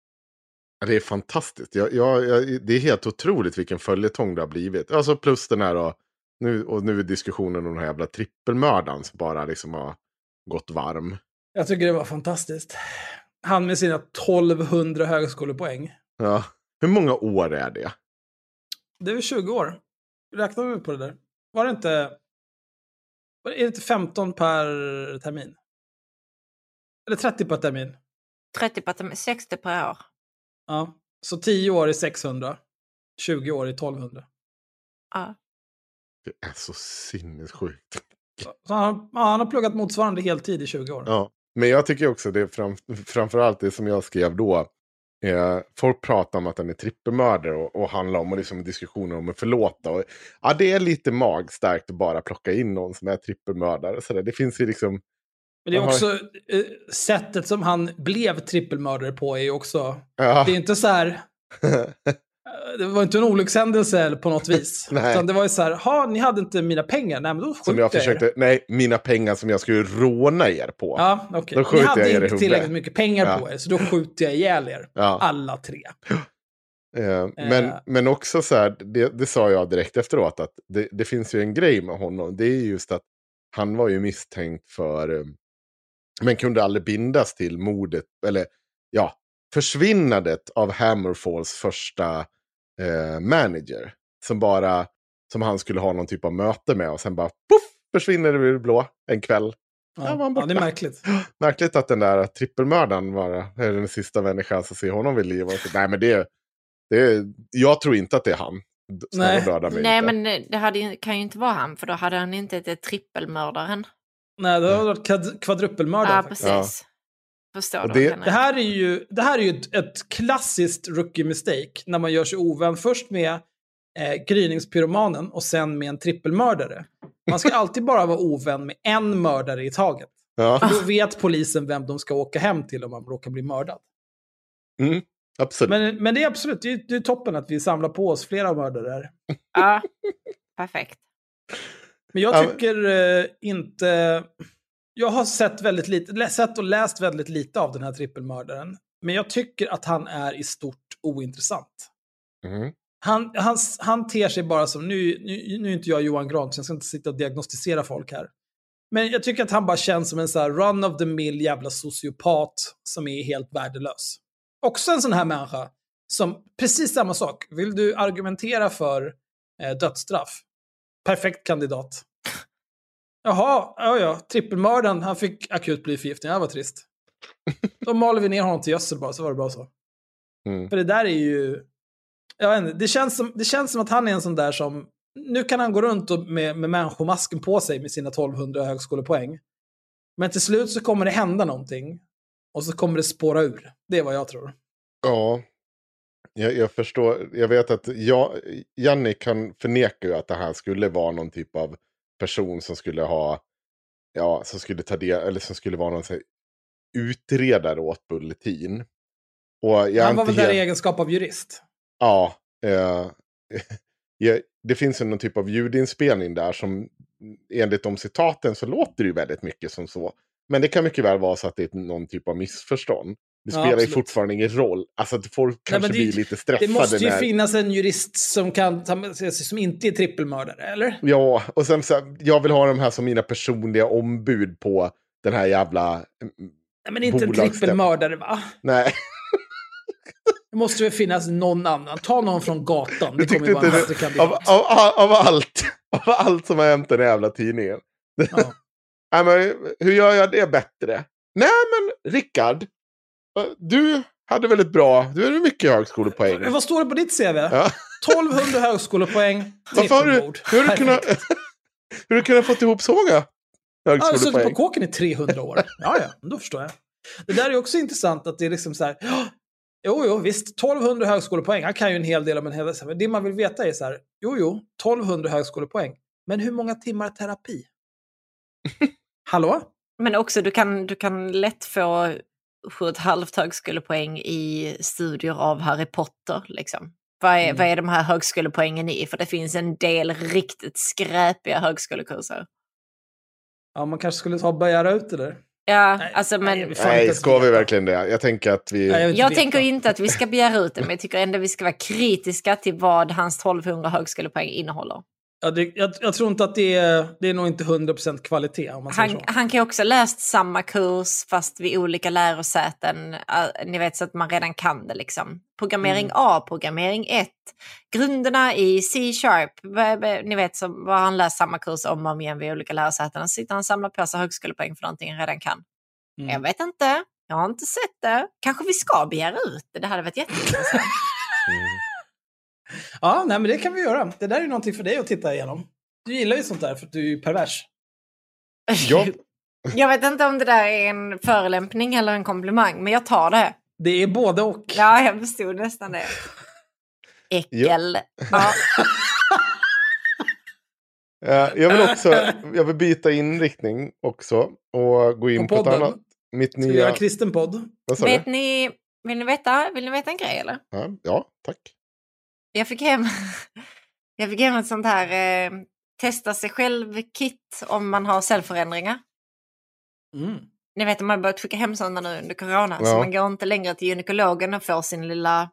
Det är fantastiskt. Jag, jag, jag, det är helt otroligt vilken följetong det har blivit. Alltså plus den här då, nu, och nu är diskussionen om den här jävla trippelmördaren som bara liksom har gått varm. Jag tycker det var fantastiskt. Han med sina 1200 högskolepoäng. Ja. Hur många år är det? Det är väl 20 år. Räknar vi på det där? Var det inte... Var det, är det inte 15 per termin? Eller 30 per termin? 30 på att 60 per år. Ja. Så 10 år är 600. 20 år är 1200. Ja. Det är så sinnessjukt. Så han, han har pluggat motsvarande heltid i 20 år. Ja. Men jag tycker också det är fram, framförallt det som jag skrev då. Eh, folk pratar om att han är trippelmördare och, och handlar om och liksom diskussioner om att förlåta. Och, ja, det är lite magstarkt att bara plocka in någon som är trippelmördare. Så där. Det finns ju liksom... Men det är Han har- också eh, sättet som han blev trippelmördare på är ju också... Ja. Det är inte så här... eh, Det var inte en olyckshändelse på något vis. Utan det var ju så här, ha ni hade inte mina pengar, nej men då skjuter som jag er. försökte... Nej, mina pengar som jag skulle råna er på. Ja, okej. Då Ni skjuter hade jag er inte tillräckligt mycket pengar Ja. på er, så då skjuter jag ihjäl er. Ja. Alla tre. Eh, men, Eh. men också så här, det, det sa jag direkt efteråt, att det, det finns ju en grej med honom. Det är just att han var ju misstänkt för, men kunde aldrig bindas till mordet, eller ja, försvinnandet av Hammerfalls första eh, manager. Som bara, som han skulle ha någon typ av möte med och sen bara poff, försvinner det ur blå en kväll. Ja, Ja, var han ja, det är märkligt. Märkligt att den där trippelmördaren var är den sista människan som ser honom vid liv. Så, Nej, men det, det, jag tror inte att det är han. Nej. Nej, inte. men eh, det hade, kan ju inte vara han, för då hade han inte ett trippelmördaren. Nej, det har varit kvadr- kvadrupelmördare. Ja, faktiskt. precis. Förstår du? det- Det här är ju, det här är ju ett, ett klassiskt rookie mistake. När man gör sig ovän först med eh, gryningspyromanen och sen med en trippelmördare. Man ska alltid bara vara ovän med en mördare i taget. Ja, För då vet polisen vem de ska åka hem till om man råkar bli mördad. mm, absolut. Men, men det är absolut, det är, det är toppen att vi samlar på oss flera mördare här. Ja, perfekt. Men jag tycker eh, inte... Jag har sett, väldigt lite, sett och läst väldigt lite av den här trippelmördaren. Men jag tycker att han är i stort ointressant. Mm. Han, han, han ter sig bara som, nu, nu, nu är inte jag Johan Grant, så jag ska inte sitta och diagnostisera folk här. Men jag tycker att han bara känns som en så run of the mill jävla sociopat som är helt värdelös. Också en sån här människa som, precis samma sak, vill du argumentera för eh, dödsstraff? Perfekt kandidat. Jaha, ja ja, trippelmördaren, han fick akut blyförgiftning, det var trist. Då maler vi ner honom till gödsel bara, så var det bra så. Mm. För det där är ju... Jag vet inte, det, känns som, det känns som att han är en sån där som... Nu kan han gå runt och med, med människomasken på sig med sina 1200 högskolepoäng. Men till slut så kommer det hända någonting. Och så kommer det spåra ur. Det är vad jag tror. Ja, jag, jag förstår. Jag vet att jag, Jannik kan förneka ju att det här skulle vara någon typ av person som skulle ha, ja, som skulle ta del, eller som skulle vara någon här, utredare åt Bulletin. Han var väl där i egenskap av jurist. Ja, eh, det finns ju någon typ av ljudinspelning där som enligt de citaten så låter det ju väldigt mycket som så. Men det kan mycket väl vara så att det är någon typ av missförstånd. Det Ja, spelar ju absolut. fortfarande ingen roll. Alltså att folk kanske men det- blir lite stressade. Det måste ju när... finnas en jurist som, kan, som inte är trippelmördare, eller? Ja, och sen så jag vill ha de här som mina personliga ombud på den här jävla... mm, Nej, men inte en trippelmördare, va? Nej, Det måste väl finnas någon annan. Ta någon från gatan. Det kommer ju vara en bättre av, av, av, allt, av allt som har hänt den här jävla tidningen. Ja. Nej, men, hur gör jag det bättre? Nej, men Rickard. Du hade väldigt bra, du hade mycket högskolepoäng. Men Vad står det på ditt CV? Ja. 1200 högskolepoäng, Varför har du, hur har du kunnat, Perfekt. hur har du kunnat fått ihop så många Jag har suttit på högskolepoäng. kåken i 300 år. Ja, ja, då förstår jag. Det där är också intressant att det är liksom så här. "Ja, Jo, jo, visst, 1200 högskolepoäng. Han kan ju en hel del om en hel del. Men Det man vill veta är så här. Jo, jo, 1200 högskolepoäng. Men hur många timmar terapi? Hallå? Men också du kan, du kan lätt få 7,5 högskolepoäng i studier av Harry Potter. Liksom. Vad, är, Mm. vad är de här högskolepoängen i? För det finns en del riktigt skräpiga högskolekurser. Ja, man kanske skulle ta och begära ut det där. Ja, Nej, alltså men... nej, vi får inte Nej, ska vi verkligen det? Jag tänker att vi... Nej, jag Jag tänker inte att vi ska begära ut det, men jag tycker ändå vi ska vara kritiska till vad hans 1200 högskolepoäng innehåller. Ja, det, jag, jag tror inte att det är, det är nog inte 100% kvalitet om man säger Han, så. han kan ju också ha läst samma kurs fast vid olika lärosäten. Ni vet så att man redan kan det liksom. Programmering Mm. A, programmering 1, grunderna i C-sharp. Ni vet så vad han läst samma kurs om och om igen vid olika lärosäten. Så sitter han och samlar på sig högskolepoäng för någonting han redan kan. Mm. Jag vet inte. Jag har inte sett det. Kanske vi ska begära ut det. Det hade varit jätteintressant. Ja, nej, men det kan vi göra. Det där är ju någonting för dig att titta igenom. Du gillar ju sånt där för att du är ju pervers. Ja. Jag vet inte om det där är en förolämpning eller en komplimang, men jag tar det. Det är både och. Ja, jag förstod nästan det. Äckel. Ja. Eh, jag vill också jag vill byta inriktning också och gå in På på, ett annat. Mitt Ska vi nya... göra kristen podd? Vet ni, vill ni veta, vill ni veta en grej eller? Ja, ja, tack. Jag fick hem, jag fick hem ett sånt här eh, testa sig själv-kit om man har cellförändringar. Mm. Ni vet, de har börjat skicka hem sådana nu under corona. Så Ja. man går inte längre till gynekologen och får sin lilla,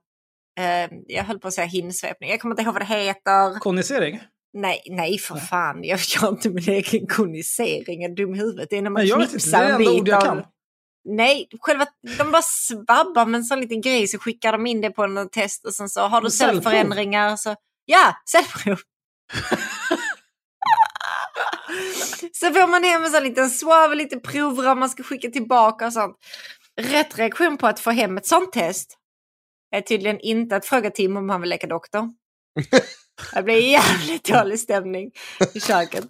eh, jag höll på att säga hinsvepning. Jag kommer inte ihåg vad det heter. Konisering? Nej, nej för fan. Jag gör inte min egen konisering. Jag är dum i huvudet. Det är när man Nej, knipsar en bit Nej, själva, de bara svabbar med en sån liten grej så skickar de in det på en test och sen så har du cellförändringar så... Ja, cellprov! så får man hem en sån liten swab, lite prover man ska skicka tillbaka och sånt. Rätt reaktion på att få hem ett sånt test är tydligen inte att fråga Tim om han vill leka doktor. Det blir jävligt dålig stämning i köket.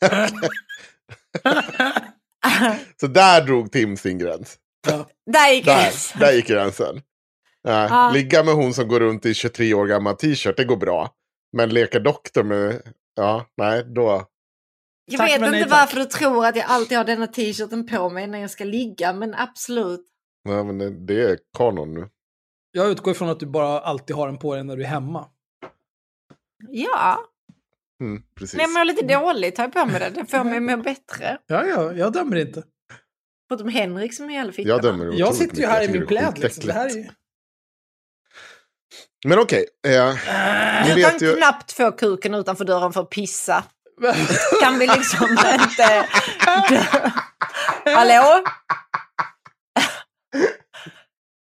Så där drog Tim sin gräns. Där gick Där, gränsen. där gick gränsen. Nej, Ja. Ligga med hon som går runt i 23 år gammal t-shirt, det går bra. Men leka doktor med... Ja, nej, då... Jag Tack, vet inte nej, varför du tror att jag alltid har denna t-shirten på mig när jag ska ligga, men absolut. Nej, men det, det är kanon nu. Jag utgår ifrån att du bara alltid har den på dig när du är hemma. Ja, Mm, precis. när jag mår lite dåligt tar jag på mig det. Det får mig att må bättre. Ja, ja, jag dömer inte. Förutom Henrik som är jävla fittarna. Jag dömer Jag sitter ju här i min pläd liksom. Det här är ju... Men okej. Eh, ni Du kan ju... knappt få kuken utanför dörren för att pissa. Kan vi liksom inte... Hallå?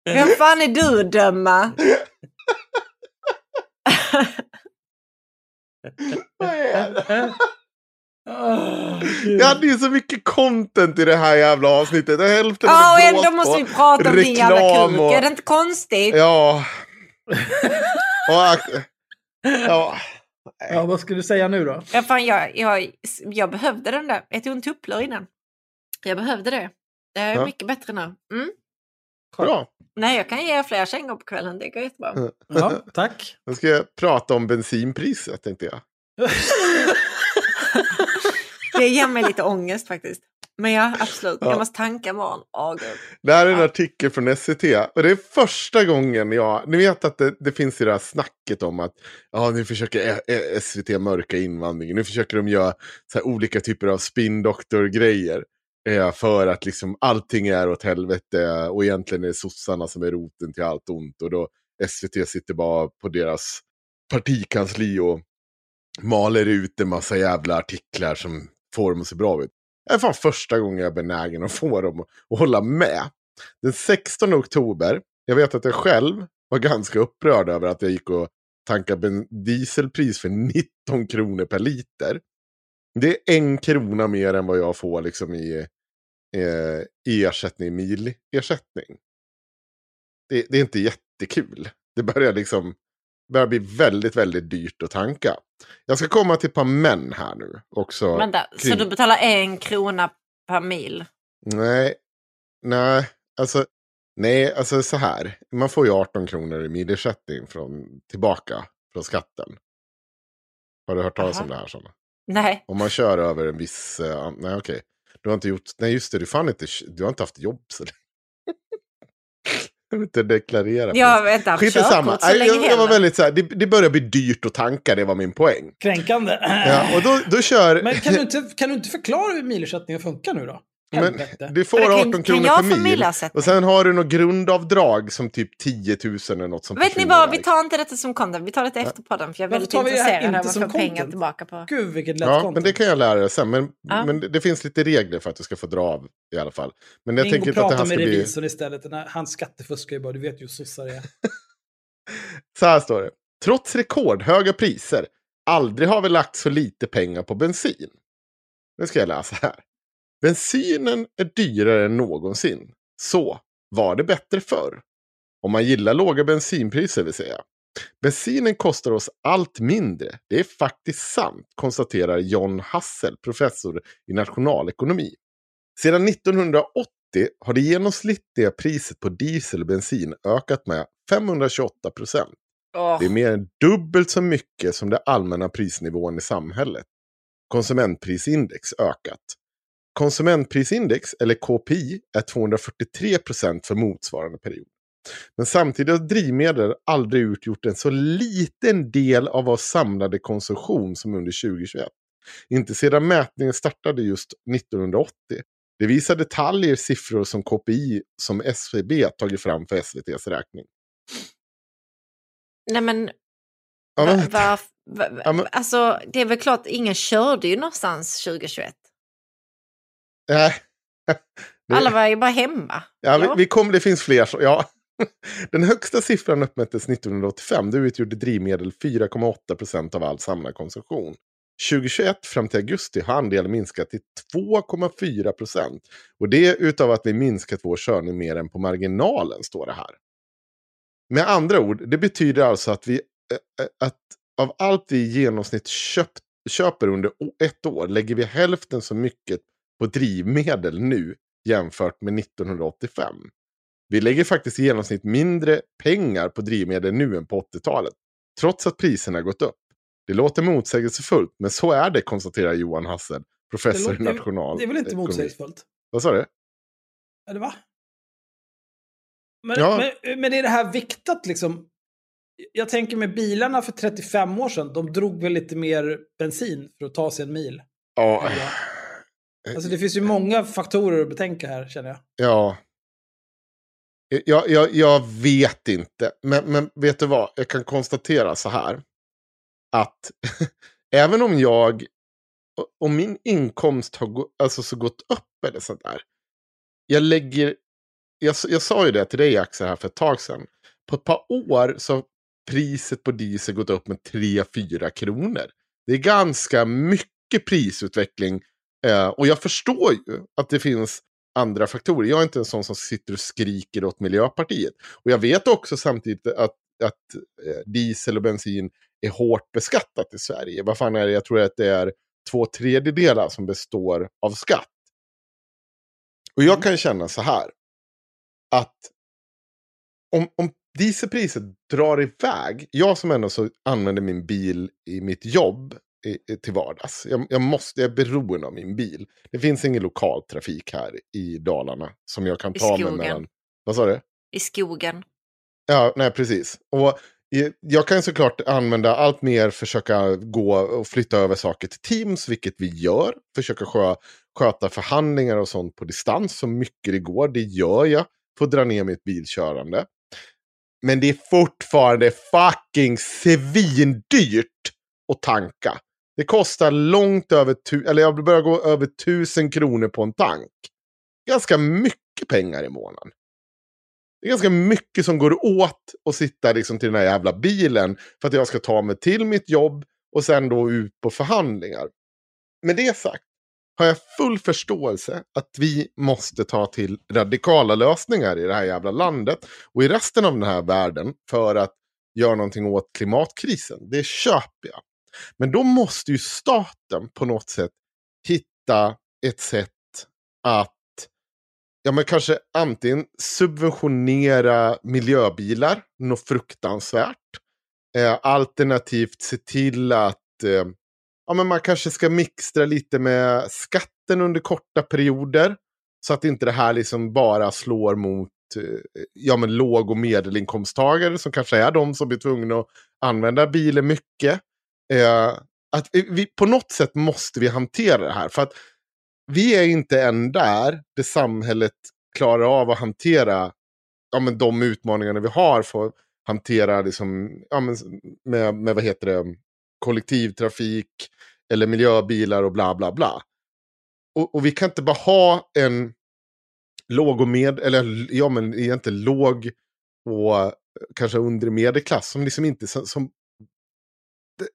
Vem fan är du att döma? Vad är det? Gud. Jag hade ju så mycket content i det här jävla avsnittet. Hälften Ja, och var ändå måste vi prata om din jävla kuk. och- Är det inte konstigt? Ja. och, ja. Ja, vad skulle du säga nu då? Ja, fan, jag, jag, jag behövde den där. Jag tog en tupplur innan. Jag behövde det. Det är Ja. mycket bättre nu. Mm. Bra. Nej, jag kan ge er fler kängor på kvällen. Det går jättebra. Ja, tack. Nu ska jag prata om bensinpriset tänkte jag. Det ger mig lite ångest faktiskt. Men ja, absolut. Ja. Jag måste tanka imorgon. Åh, gud. Det här är en Ja. artikel från SCT. Och det är första gången jag... Ni vet att det, det finns ju det här snacket om att ja, nu försöker Ä- Ä- SVT mörka invandringen. Nu försöker de göra så här olika typer av spin-doktor-grejer. Eh, för att liksom allting är åt helvete och egentligen är det sossarna som är roten till allt ont. Och då SVT sitter bara på deras partikansli och maler ut en massa jävla artiklar som får dem att se bra ut. Det är fan första gången jag är benägen att få dem att hålla med. Den 16 oktober, jag vet att jag själv var ganska upprörd över att jag gick och tankade dieselpris för 19 kronor per liter. Det är en krona mer än vad jag får liksom i, eh, ersättning, milersättning. Det, det är inte jättekul. Det börjar liksom, börjar bli väldigt, väldigt dyrt att tanka. Jag ska komma till ett par män här nu också. Vänta, kring- så du betalar en krona per mil? Nej, nej, alltså, nej, alltså så här. Man får ju 18 kronor i milersättning från, tillbaka från skatten. Har du hört talas Aha. om det här? Såna? Nej. Om man kör över en viss... eh, nej, okej. Du har inte gjort... Nej, just det. Du, fan inte, du har inte haft jobb så länge. Du har inte deklarerat. Jag har inte haft Skit samma. så länge jag, jag var väldigt så här, det, det börjar bli dyrt att tanka, det var min poäng. Kränkande. Ja, och då, då kör... Men kan du, inte, kan du inte förklara hur milersättningen funkar nu då? Men du får Men kan- 18 kan kronor jag per mil. Och sen har du något grundavdrag som typ 10 000 eller något som Vet ni vad, vi tar inte detta som content. Vi tar det efter podden för jag är väldigt intresserad av att få pengar tillbaka på. Gud vilket lätt Ja, content. men det kan jag lära dig sen. Men, Ja. men det, det finns lite regler för att du ska få dra av i alla fall. Men jag Ring tänker inte att det här ska med bli... revisorn istället. Han skattefuskar ju bara, du vet ju hur sossar är. Så här står det. Trots rekordhöga priser, aldrig har vi lagt så lite pengar på bensin. Nu ska jag läsa här. Bensinen är dyrare än någonsin. Så, var det bättre förr? Om man gillar låga bensinpriser vill säga. Bensinen kostar oss allt mindre. Det är faktiskt sant, konstaterar John Hassel, professor i nationalekonomi. Sedan 1980 har det genomsnittliga priset på diesel och bensin ökat med 528 procent. Åh, Det är mer än dubbelt så mycket som den allmänna prisnivån i samhället. Konsumentprisindex ökat. Konsumentprisindex, eller KPI, är 243 procent för motsvarande period. Men samtidigt har drivmedel aldrig utgjort en så liten del av vår samlade konsumtion som under 2021. Inte sedan mätningen startade just 1980. Det visar detaljer, siffror som KPI som SVB tagit fram för SVTs räkning. Nej men, Ja, va, men- va, va, Ja, men- alltså det är väl klart, ingen körde ju någonstans 2021. Nej. Det- Alla var ju bara hemma. Ja, vi, vi kom, det finns fler. Ja. Den högsta siffran uppmättes 1985. Då utgjorde drivmedel 4,8 procent av all samlad konsumtion. 2021 fram till augusti har andelen minskat till 2,4 procent. Och det är utav att vi minskat vår körning mer än på marginalen, står det här. Med andra ord, det betyder alltså att vi att av allt vi i genomsnitt köpt, köper under ett år lägger vi hälften så mycket på drivmedel nu jämfört med 1985. Vi lägger faktiskt i genomsnitt mindre pengar på drivmedel nu än på 80-talet. Trots att priserna gått upp. Det låter motsägelsefullt, men så är det, konstaterar Johan Hassel, professor i national... det är väl inte motsägelsefullt? Vad sa du? Eller va? Men, Ja. men, men är det här viktat liksom? Jag tänker med bilarna för 35 år sedan, de drog väl lite mer bensin för att ta sig en mil. Ja, Alltså det finns ju många faktorer att betänka här känner jag. ja. Jag, jag, jag vet inte, men, men vet du vad? Jag kan konstatera så här. Att även om jag, om min inkomst har gå, alltså så gått upp eller sådär. Jag lägger, jag, jag sa ju det till dig Axel här för ett tag sedan. På ett par år så har priset på diesel gått upp med 3-4 kronor. Det är ganska mycket prisutveckling. Eh, och jag förstår ju att det finns andra faktorer. Jag är inte en sån som sitter och skriker åt Miljöpartiet. Och jag vet också samtidigt att, att eh, diesel och bensin är hårt beskattat i Sverige. Vad fan är det? Jag tror att det är två tredjedelar som består av skatt. Och jag kan känna så här. Att om, om dieselpriset drar iväg. Jag som ändå så använder min bil i mitt jobb i, till vardags. Jag, jag, måste, jag är beroende av min bil. Det finns ingen lokaltrafik här i Dalarna som jag kan I ta mig skogen. mellan. Vad sa du? I skogen. Ja, nej precis. Och jag kan såklart använda allt mer, försöka gå och flytta över saker till Teams, vilket vi gör. Försöka skö, sköta förhandlingar och sånt på distans så mycket det går. Det gör jag att dra ner mitt bilkörande. Men det är fortfarande fucking svindyrt att tanka. Det kostar långt över, tu- eller jag börjar gå över tusen kronor på en tank. Ganska mycket pengar i månaden. Det är ganska mycket som går åt att sitta liksom till den här jävla bilen för att jag ska ta mig till mitt jobb och sen då ut på förhandlingar. Med det sagt har jag full förståelse att vi måste ta till radikala lösningar i det här jävla landet och i resten av den här världen för att göra någonting åt klimatkrisen. Det köper jag. Men då måste ju staten på något sätt hitta ett sätt att ja, men kanske antingen subventionera miljöbilar, något fruktansvärt. Eh, alternativt se till att eh, ja, men man kanske ska mixtra lite med skatten under korta perioder. Så att inte det här liksom bara slår mot eh, ja, men låg och medelinkomsttagare som kanske är de som blir tvungna att använda bilen mycket. Eh, att vi, på något sätt måste vi hantera det här. För att vi är inte än där, det samhället klarar av att hantera ja, men de utmaningarna vi har för att hantera liksom, ja, men med, med vad heter det, kollektivtrafik eller miljöbilar och bla bla bla. Och, och vi kan inte bara ha en låg och med, eller ja men egentligen låg och kanske undre medelklass som liksom inte som, som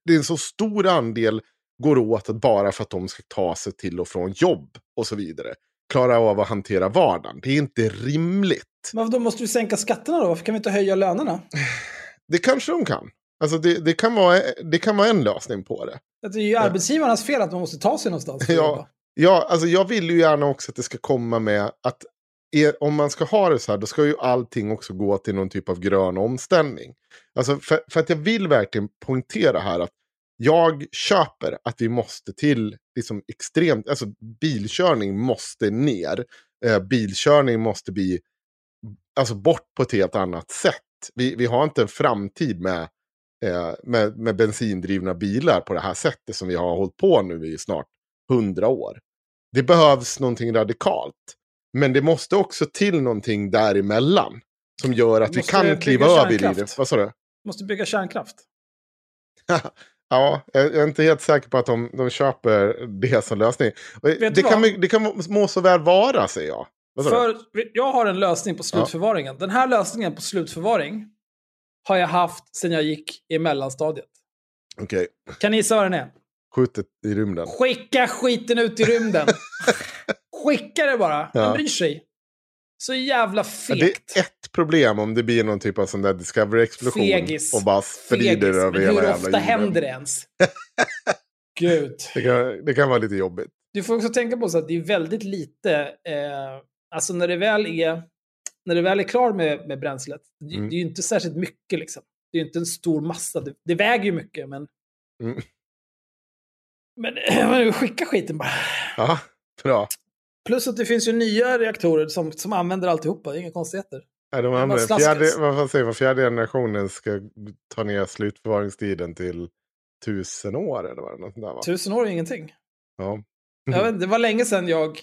det, är en så stor andel går åt att bara för att de ska ta sig till och från jobb och så vidare. Klara av att hantera vardagen. Det är inte rimligt. Men då måste vi sänka skatterna då? Varför kan vi inte höja lönerna? Det kanske de kan. Alltså det, det, kan, vara, det kan vara en lösning på det. Det är ju arbetsgivarnas fel att man måste ta sig någonstans. Ja, ja, alltså jag vill ju gärna också att det ska komma med att är, om man ska ha det så här, då ska ju allting också gå till någon typ av grön omställning. Alltså för, för att jag vill verkligen poängtera här att jag köper att vi måste till liksom extremt, alltså bilkörning måste ner. Eh, bilkörning måste bli, alltså bort på ett helt annat sätt. Vi, vi har inte en framtid med, eh, med, med bensindrivna bilar på det här sättet som vi har hållit på nu i snart hundra år. Det behövs någonting radikalt. Men det måste också till någonting däremellan. Som gör att vi kan kliva över i det. Vad sa du? Måste bygga kärnkraft. ja, jag är inte helt säker på att de, de köper det som lösning. Det kan, det kan må så väl vara, säger jag. För jag har en lösning på slutförvaringen. Ja. Den här lösningen på slutförvaring har jag haft sedan jag gick i mellanstadiet. Okay. Kan ni gissa vad den är? Skjutet i rymden. Skicka skiten ut i rymden! Skicka det bara. Ja. Man bryr sig. Så jävla fegt. det är ett problem om det blir någon typ av sån där Discovery-explosion. Fegis. Och bara sprider över hela jävla Hur ofta händer det ens? Gud. Det kan, det kan vara lite jobbigt. Du får också tänka på så att det är väldigt lite, eh, alltså när det väl är, när det väl är klar med, med bränslet, det, mm. det är ju inte särskilt mycket liksom. Det är ju inte en stor massa, det, det väger ju mycket men... Mm. Men skicka skiten bara. Ja, bra. Plus att det finns ju nya reaktorer som, som använder alltihopa, det är inga konstigheter. Nej, de använder, fjärde, vad säger man, fjärde generationen ska ta ner slutförvaringstiden till tusen år eller vad det där, va? Tusen år är ingenting. Ja. jag vet, det var länge sedan jag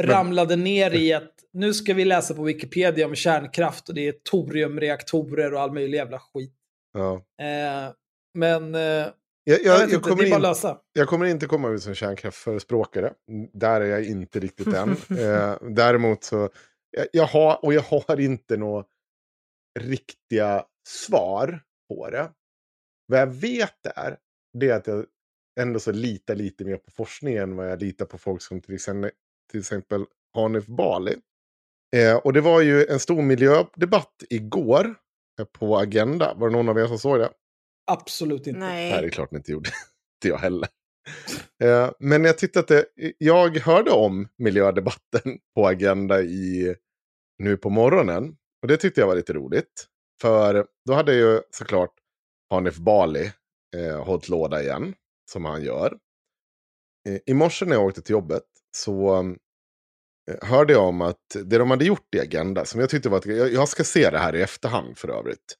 ramlade ner i att nu ska vi läsa på Wikipedia om kärnkraft och det är toriumreaktorer och all möjlig jävla skit. Ja. Eh, men eh, jag, jag, jag, jag kommer in, jag kommer inte komma ut som kärnkraftsförespråkare. Där är jag inte riktigt än. eh, däremot så, jag, jag, har, och jag har inte några riktiga svar på det. Vad jag vet är, det är att jag ändå så litar lite mer på forskningen än vad jag litar på folk som till exempel, till exempel Hanif Bali. Eh, och det var ju en stor miljödebatt igår eh, på Agenda. Var det någon av er som såg det? Absolut inte. Nej, Nej det är klart ni inte gjorde. inte jag heller. Eh, men jag tyckte att det, jag hörde om miljödebatten på Agenda i, nu på morgonen. Och det tyckte jag var lite roligt. För då hade ju såklart Hanif Bali eh, hållit låda igen. Som han gör. Eh, I morse när jag åkte till jobbet så eh, hörde jag om att det de hade gjort i Agenda, som jag tyckte var att, jag, jag ska se det här i efterhand för övrigt.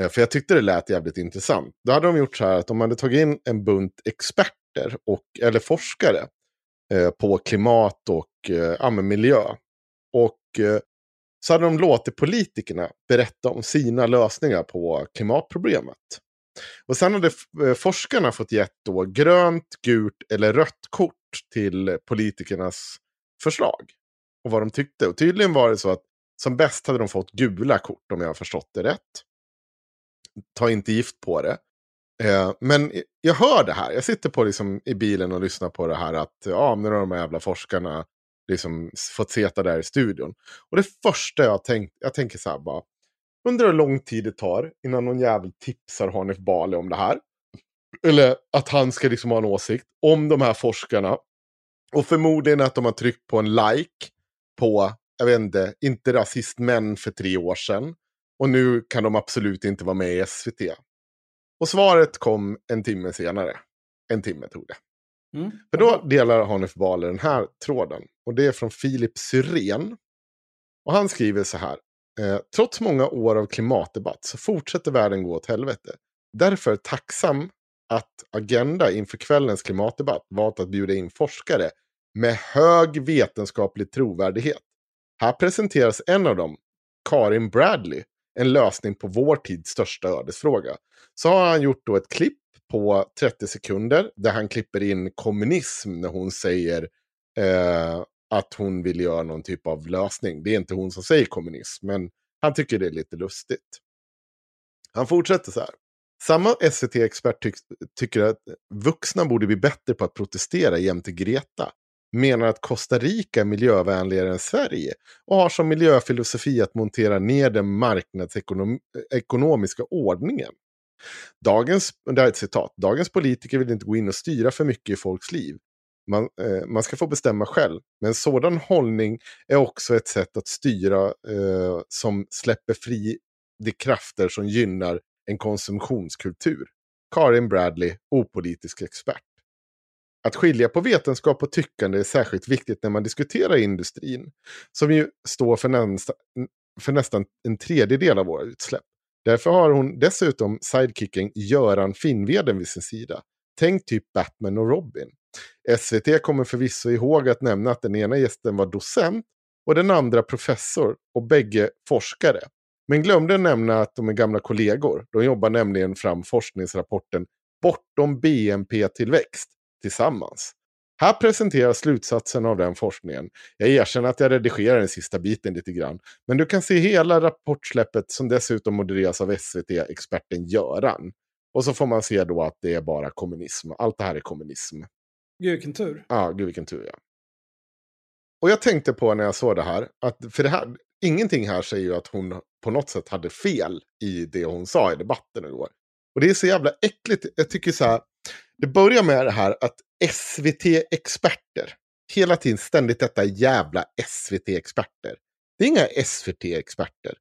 Eh, för jag tyckte det lät jävligt intressant. Då hade de gjort så här att de hade tagit in en bunt experter, och, eller forskare, eh, på klimat och eh, ja, miljö. Och eh, så hade de låtit politikerna berätta om sina lösningar på klimatproblemet. Och sen hade eh, forskarna fått gett då grönt, gult eller rött kort till politikernas förslag. Och vad de tyckte. Och tydligen var det så att som bäst hade de fått gula kort om jag har förstått det rätt ta inte gift på det. Eh, men jag hör det här. Jag sitter på liksom, i bilen och lyssnar på det här att ja, nu har de här jävla forskarna liksom, fått sitta där i studion. Och det första jag tänkt, jag tänker så här bara. Undrar hur lång tid det tar innan någon jävel tipsar Hanif Bali om det här. Eller att han ska liksom ha en åsikt om de här forskarna. Och förmodligen att de har tryckt på en like på, jag vet inte, inte rasist men för tre år sedan. Och nu kan de absolut inte vara med i SVT. Och svaret kom en timme senare. En timme tog det. Mm. För då delar Hanif Bali den här tråden. Och det är från Filip Syrén. Och han skriver så här. Eh, Trots många år av klimatdebatt så fortsätter världen gå åt helvete. Därför tacksam att Agenda inför kvällens klimatdebatt valt att bjuda in forskare med hög vetenskaplig trovärdighet. Här presenteras en av dem, Karin Bradley, en lösning på vår tids största ödesfråga. Så har han gjort då ett klipp på 30 sekunder där han klipper in kommunism när hon säger eh, att hon vill göra någon typ av lösning. Det är inte hon som säger kommunism, men han tycker det är lite lustigt. Han fortsätter så här. Samma SVT-expert tyck tycker att vuxna borde bli bättre på att protestera jämte Greta. Menar att Costa Rica är miljövänligare än Sverige och har som miljöfilosofi att montera ner den marknadsekonomiska ordningen. Dagens, det här är ett citat, dagens politiker vill inte gå in och styra för mycket i folks liv. Man, eh, man ska få bestämma själv. Men en sådan hållning är också ett sätt att styra eh, som släpper fri de krafter som gynnar en konsumtionskultur. Karin Bradley, opolitisk expert. Att skilja på vetenskap och tyckande är särskilt viktigt när man diskuterar industrin, som ju står för, nästa, för nästan en tredjedel av våra utsläpp. Därför har hon dessutom sidekicken Göran Finnveden vid sin sida. Tänk typ Batman och Robin. SVT kommer förvisso ihåg att nämna att den ena gästen var docent och den andra professor och bägge forskare. Men glömde nämna att de är gamla kollegor. De jobbar nämligen fram forskningsrapporten Bortom BNP-tillväxt tillsammans. Här presenteras slutsatsen av den forskningen. Jag erkänner att jag redigerar den sista biten lite grann. Men du kan se hela rapportsläppet som dessutom modereras av SVT-experten Göran. Och så får man se då att det är bara kommunism. Allt det här är kommunism. Gud vilken tur. Ja, gud vilken tur ja. Och jag tänkte på när jag såg det här, att för det här, ingenting här säger ju att hon på något sätt hade fel i det hon sa i debatten igår. Och det är så jävla äckligt. Jag tycker så här, det börjar med det här att SVT-experter, hela tiden ständigt detta jävla SVT-experter. Det är inga SVT-experter.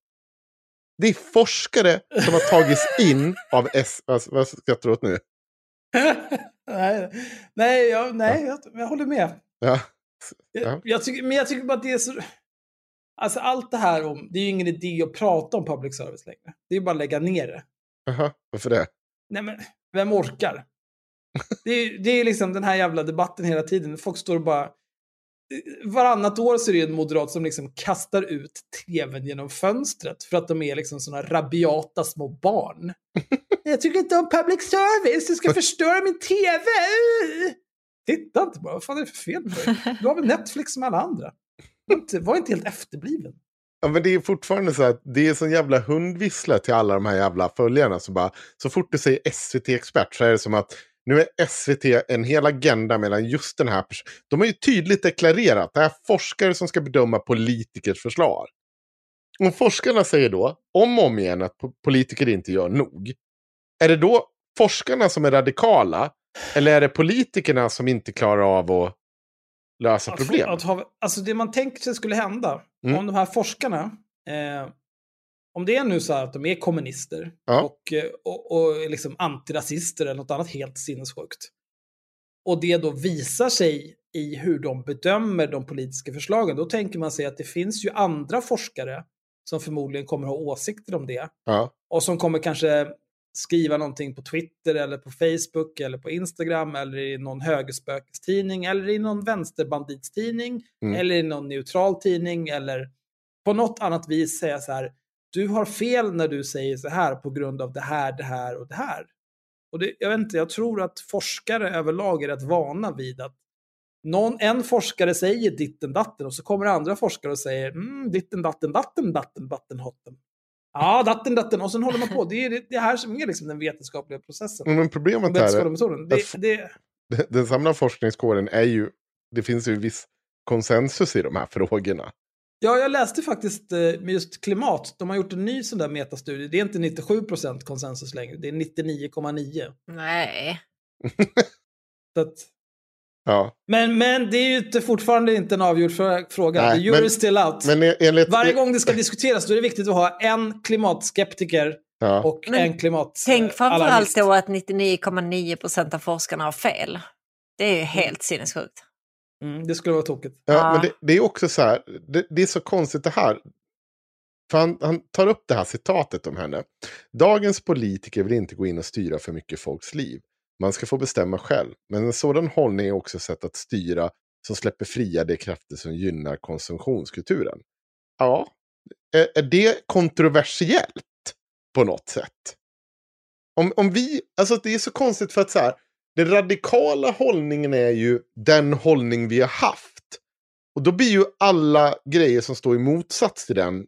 Det är forskare som har tagits in av S... Vad skrattar du åt nu? nej, nej, jag, nej jag, jag håller med. Ja. Jag, jag tycker, men jag tycker bara att det är så... Alltså allt det här om... Det är ju ingen idé att prata om public service längre. Det är bara att lägga ner det. Jaha, varför det? Nej men, vem orkar? Det är, det är liksom den här jävla debatten hela tiden. Folk står och bara... Varannat år så är det en moderat som liksom kastar ut tvn genom fönstret för att de är liksom såna rabiata små barn. Jag tycker inte om public service, du ska förstöra min tv! Titta inte bara, vad fan är det för fel på dig? Du har väl Netflix som alla andra? Var inte, var inte helt efterbliven. Ja, men det är fortfarande så att det är sån jävla hundvissla till alla de här jävla följarna. Så, bara, så fort du säger SVT-expert så är det som att nu är SVT en hel agenda mellan just den här personen. De har ju tydligt deklarerat att det är forskare som ska bedöma politikers förslag. Om forskarna säger då, om och om igen, att politiker inte gör nog. Är det då forskarna som är radikala? Eller är det politikerna som inte klarar av att lösa Att- problem? Att ha, alltså det man tänker sig skulle hända, Mm. om de här forskarna, eh, om det är nu så att de är kommunister Ja. och, eh, och, och liksom antirasister eller något annat helt sinnessjukt. Och det då visar sig i hur de bedömer de politiska förslagen, då tänker man sig att det finns ju andra forskare som förmodligen kommer ha åsikter om det. Ja. Och som kommer kanske skriva någonting på Twitter eller på Facebook eller på Instagram eller i någon högerspökestidning eller i någon vänsterbanditstidning Mm. eller i någon neutral tidning eller på något annat vis säga så här. Du har fel när du säger så här på grund av det här, det här och det här. Och det, jag vet inte, jag tror att forskare överlag är rätt vana vid att någon, en forskare säger ditten datten och så kommer andra forskare och säger mm, ditten datten datten datten datten hotten. Ja, datten datten och sen håller man på. Det är det, det här som är liksom den vetenskapliga processen. Men problemet här är. Det, att- det, den samlade forskningskåren är ju, det finns ju viss konsensus i de här frågorna. Ja, jag läste faktiskt eh, med just klimat. De har gjort en ny sån där metastudie. Det är inte 97% konsensus längre. Det är 99,9. Nej. Så att, Ja. men, men det är ju inte, fortfarande inte en avgjord frå- fråga. Nej, The jury men- is still out. Men e- enligt... Varje gång det ska diskuteras då är det viktigt att ha en klimatskeptiker Ja. och Men en klimat Tänk eh, framförallt då att 99,9 procent av forskarna har fel. Det är ju helt sinnessjukt. Mm, det skulle vara tokigt. Ja, Ja. men det, det är också så här, det, det är så konstigt det här. För han, han tar upp det här citatet om henne. Dagens politiker vill inte gå in och styra för mycket folks liv. Man ska få bestämma själv. Men en sådan hållning är också ett sätt att styra som släpper fria de krafter som gynnar konsumtionskulturen. Ja, är, är det kontroversiellt på något sätt? Om, om vi, alltså det är så konstigt för att så här, den radikala hållningen är ju den hållning vi har haft. Och då blir ju alla grejer som står i motsats till den,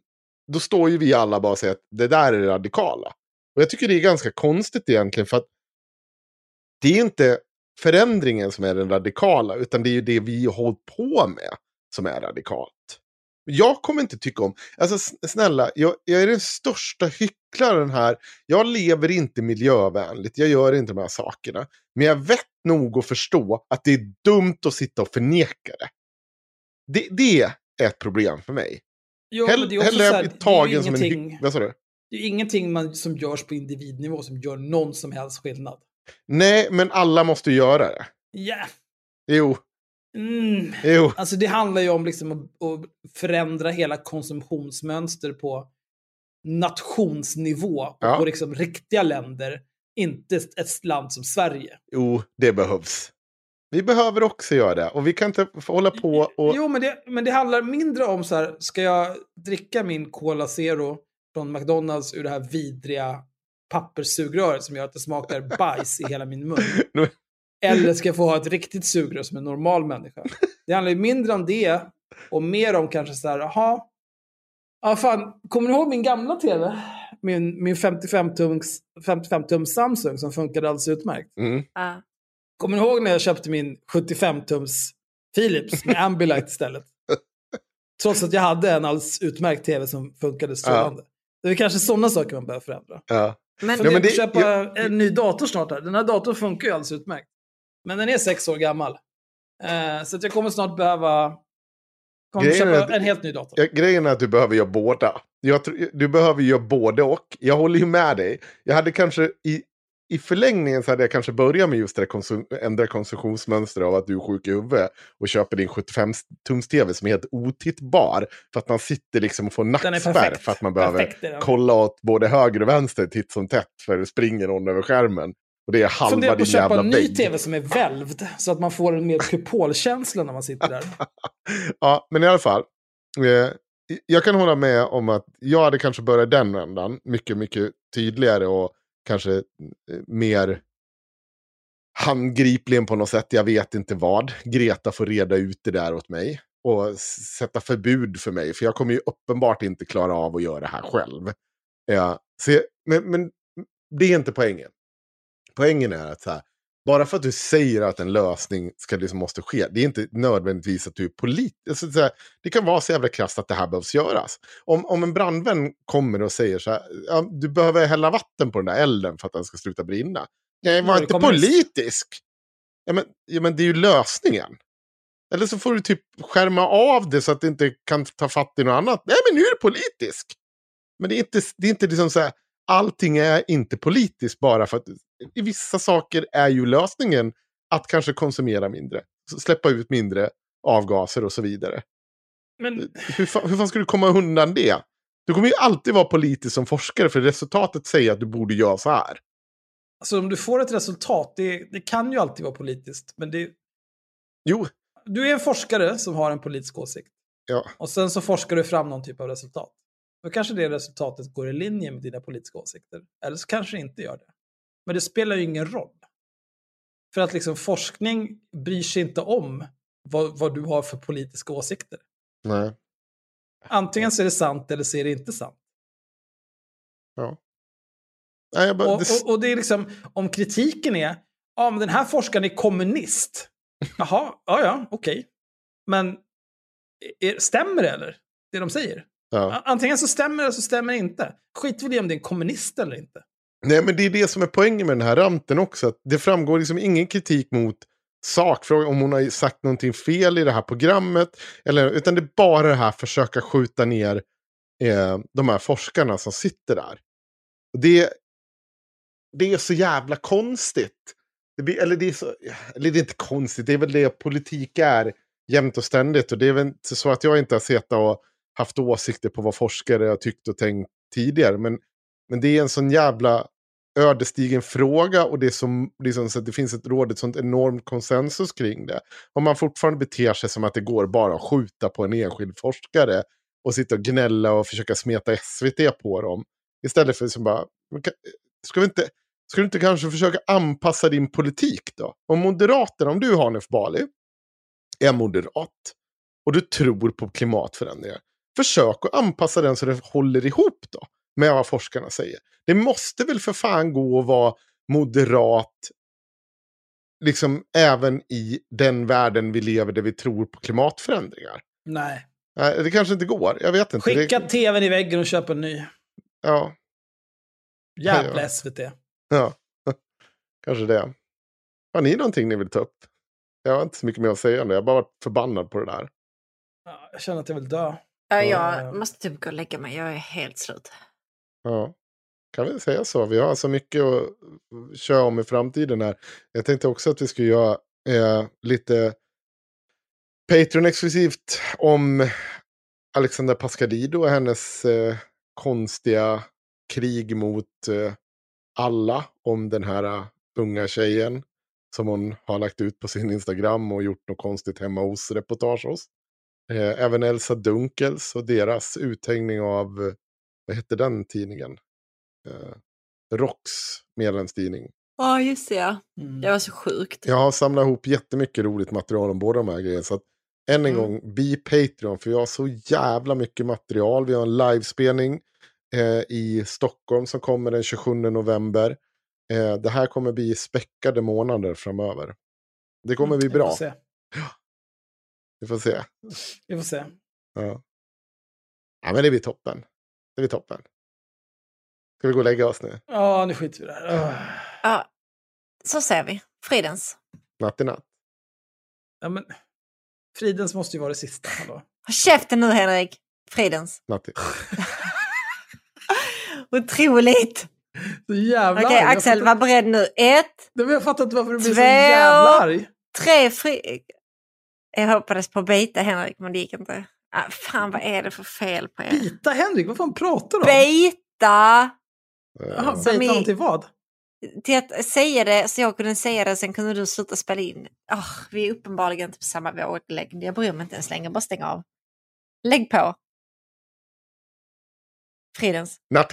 då står ju vi alla bara och säger att det där är det radikala. Och jag tycker det är ganska konstigt egentligen för att det är inte förändringen som är den radikala, utan det är ju det vi har hållit på med som är radikalt. Jag kommer inte tycka om, alltså snälla, jag, jag är den största hycklaren här. Jag lever inte miljövänligt, jag gör inte de här sakerna. Men jag vet nog att förstå att det är dumt att sitta och förneka det. Det, det är ett problem för mig. Jo, Hell, det är hellre här, ju tagen som en ingenting- hyck... Vad sa du? Det är ingenting man, som görs på individnivå som gör någon som helst skillnad. Nej, men alla måste göra det. Ja. Jo, Mm. jo. Alltså det handlar ju om liksom att, att förändra hela konsumtionsmönster på nationsnivå. och Ja. På liksom riktiga länder. Inte ett land som Sverige. Jo, det behövs. Vi behöver också göra det. Och vi kan inte hålla på och... Jo, men det, men det handlar mindre om så här, ska jag dricka min Cola Zero från McDonalds ur det här vidriga papperssugröret som gör att det smakar bajs i hela min mun. Eller ska jag få ha ett riktigt sugrör som en normal människa? Det handlar ju mindre om det och mer om kanske så här, jaha. Ja, fan, kommer du ihåg min gamla tv? Min, min 55-tums 55 Samsung som funkade alldeles utmärkt. Mm. Ja. Kommer ni ihåg när jag köpte min 75-tums Philips med Ambilight istället? Trots att jag hade en alldeles utmärkt tv som funkade strålande. Det är kanske sådana saker man behöver förändra. Ja. Men, Fundera men på det- att köpa jag- en ny dator snart här. Den här datorn funkar ju alldeles utmärkt. Men den är sex år gammal. Eh, så jag kommer snart behöva kommer köpa att- en helt ny dator. Ja, grejen är att du behöver göra båda. Jag du behöver göra både och. Jag håller ju med dig. Jag hade kanske i, i förlängningen så hade jag kanske börjat med just det konsum, ändra konsumtionsmönster av att du är sjuk i huvudet och köper din 75-tums-tv som är helt otittbar. För att man sitter liksom och får nackspärr för att man behöver Perfekt kolla åt både höger och vänster titt som tätt för det springer någon över skärmen. Och det är halva Funderar på din att köpa jävla en ny vägg. tv som är välvd. Så att man får en mer kupolkänsla när man sitter där. Ja, men i alla fall. Eh, jag kan hålla med om att jag hade kanske börjat den vändan. Mycket, mycket tydligare och kanske eh, mer handgripligen på något sätt. Jag vet inte vad. Greta får reda ut det där åt mig. Och sätta förbud för mig. För jag kommer ju uppenbart inte klara av att göra det här själv. Ja, så, jag- men, men det är inte poängen. Poängen är att så här, bara för att du säger att en lösning ska liksom måste ske, det är inte nödvändigtvis att du är politisk. Alltså, det kan vara så jävla krasst att det här behövs göras. Om, om en brandvän kommer och säger så här, ja, du behöver hälla vatten på den där elden för att den ska sluta brinna. Nej, var inte politisk. Ja men, ja, men det är ju lösningen. Eller så får du typ skärma av det så att det inte kan ta fatt i något annat. Nej, men nu är det politisk. Men det är inte, det är inte liksom så här, allting är inte politiskt bara för att i vissa saker är ju lösningen att kanske konsumera mindre. Släppa ut mindre avgaser och så vidare. Men Hur, fa- hur fan ska du komma undan det? Du kommer ju alltid vara politisk som forskare för resultatet säger att du borde göra så här. alltså, om du får ett resultat, det, det kan ju alltid vara politiskt. Men det, Jo, du är en forskare som har en politisk åsikt. ja. Och sen så forskar du fram någon typ av resultat. Då kanske det resultatet går i linje med dina politiska åsikter. Eller så kanske det inte gör det. Men det spelar ju ingen roll. För att liksom forskning bryr sig inte om vad, vad du har för politiska åsikter. Nej. Antingen så är det sant eller så är det inte sant. Nej, jag bara, Och, det, och, och det är liksom, om kritiken är, ja men den här forskaren är kommunist. Jaha, ja ja, okej. Men är, stämmer det eller? det de säger. Ja. Antingen så stämmer det eller så stämmer det inte. Skit väl i om det är en kommunist eller inte. Nej, men det är det som är poängen med den här ranten också. Att det framgår liksom ingen kritik mot sakfrågan, om hon har sagt någonting fel i det här programmet. Eller, utan det är bara det här försöka skjuta ner eh, de här forskarna som sitter där. Och det, det är så jävla konstigt. Det blir, eller, det är så, eller det är inte konstigt, det är väl det politik är jämt och ständigt. Och det är väl inte så att jag inte har sett och haft åsikter på vad forskare har tyckt och tänkt tidigare. Men, men det är en sån jävla ödesdigen fråga och det, som, liksom, så att det finns ett råd, ett sånt enormt konsensus kring det. Om man fortfarande beter sig som att det går bara att skjuta på en enskild forskare och sitta och gnälla och försöka smeta SVT på dem. Istället för att bara, ska, vi inte, ska du inte kanske försöka anpassa din politik då? Om Moderaterna, om du Hanif Bali, är moderat och du tror på klimatförändringar. Försök att anpassa den så det håller ihop då med vad forskarna säger. Det måste väl för fan gå att vara moderat liksom även i den världen vi lever där vi tror på klimatförändringar. Nej. Nej, det kanske inte går. Jag vet inte. Skicka det... tvn i väggen och köp en ny. Ja. Jävla ja. SVT. Ja, kanske det. Har ni någonting ni vill ta upp? Jag har inte så mycket mer att säga om det. Jag har bara varit förbannad på det där. Ja, jag känner att jag vill dö. Ja, jag måste typ gå och lägga mig. Jag är helt slut. Ja, kan vi säga så. Vi har så mycket att eh, köra om i framtiden här. Jag tänkte också att vi skulle göra eh, lite Patreon-exklusivt om Alexander Pascalido och hennes eh, konstiga krig mot eh, alla om den här uh, unga tjejen som hon har lagt ut på sin Instagram och gjort något konstigt hemma hos-reportage hos. Eh, även Elsa Dunkels och deras uthängning av, eh, vad hette den tidningen? Eh, Rocks medlemstidning. Ja, oh, just det. Ja. Mm. Det var så sjukt. Jag har samlat ihop jättemycket roligt material om båda de här grejerna. Så att, än en Mm. gång, be Patreon, för jag har så jävla mycket material. Vi har en livespelning eh, i Stockholm som kommer den 27 november. Eh, det här kommer bli späckade månader framöver. Det kommer bli Mm, Vi bra. får se. Vi får se. Vi får se. Ja. ja, men det blir toppen. Det blir toppen. Ska vi gå och lägga oss nu? Ja, nu skiter vi i det här. Ja, så ser vi. Fridens. Natt i natt. Ja, men Fridens måste ju vara det sista. Hallå. Käften nu Henrik. Fridens. Natt i... Otroligt. Så jävla Okej, arg. Axel, var beredd nu. Ett, Nej, Jag fattar inte varför du blir så jävla arg. tre, fri... Jag hoppades på att bita Henrik, men det gick inte. Ah, fan, vad är det för fel på er? Bita Henrik, vad fan pratar du om? Bita! Jaha, Eh, bita i- honom till vad? Till att säga det så jag kunde säga det, sen kunde du sluta spela in. Oh, vi är uppenbarligen inte på samma våglängd. Jag bryr mig inte ens längre, bara stäng av. Lägg på. Fridens. Natt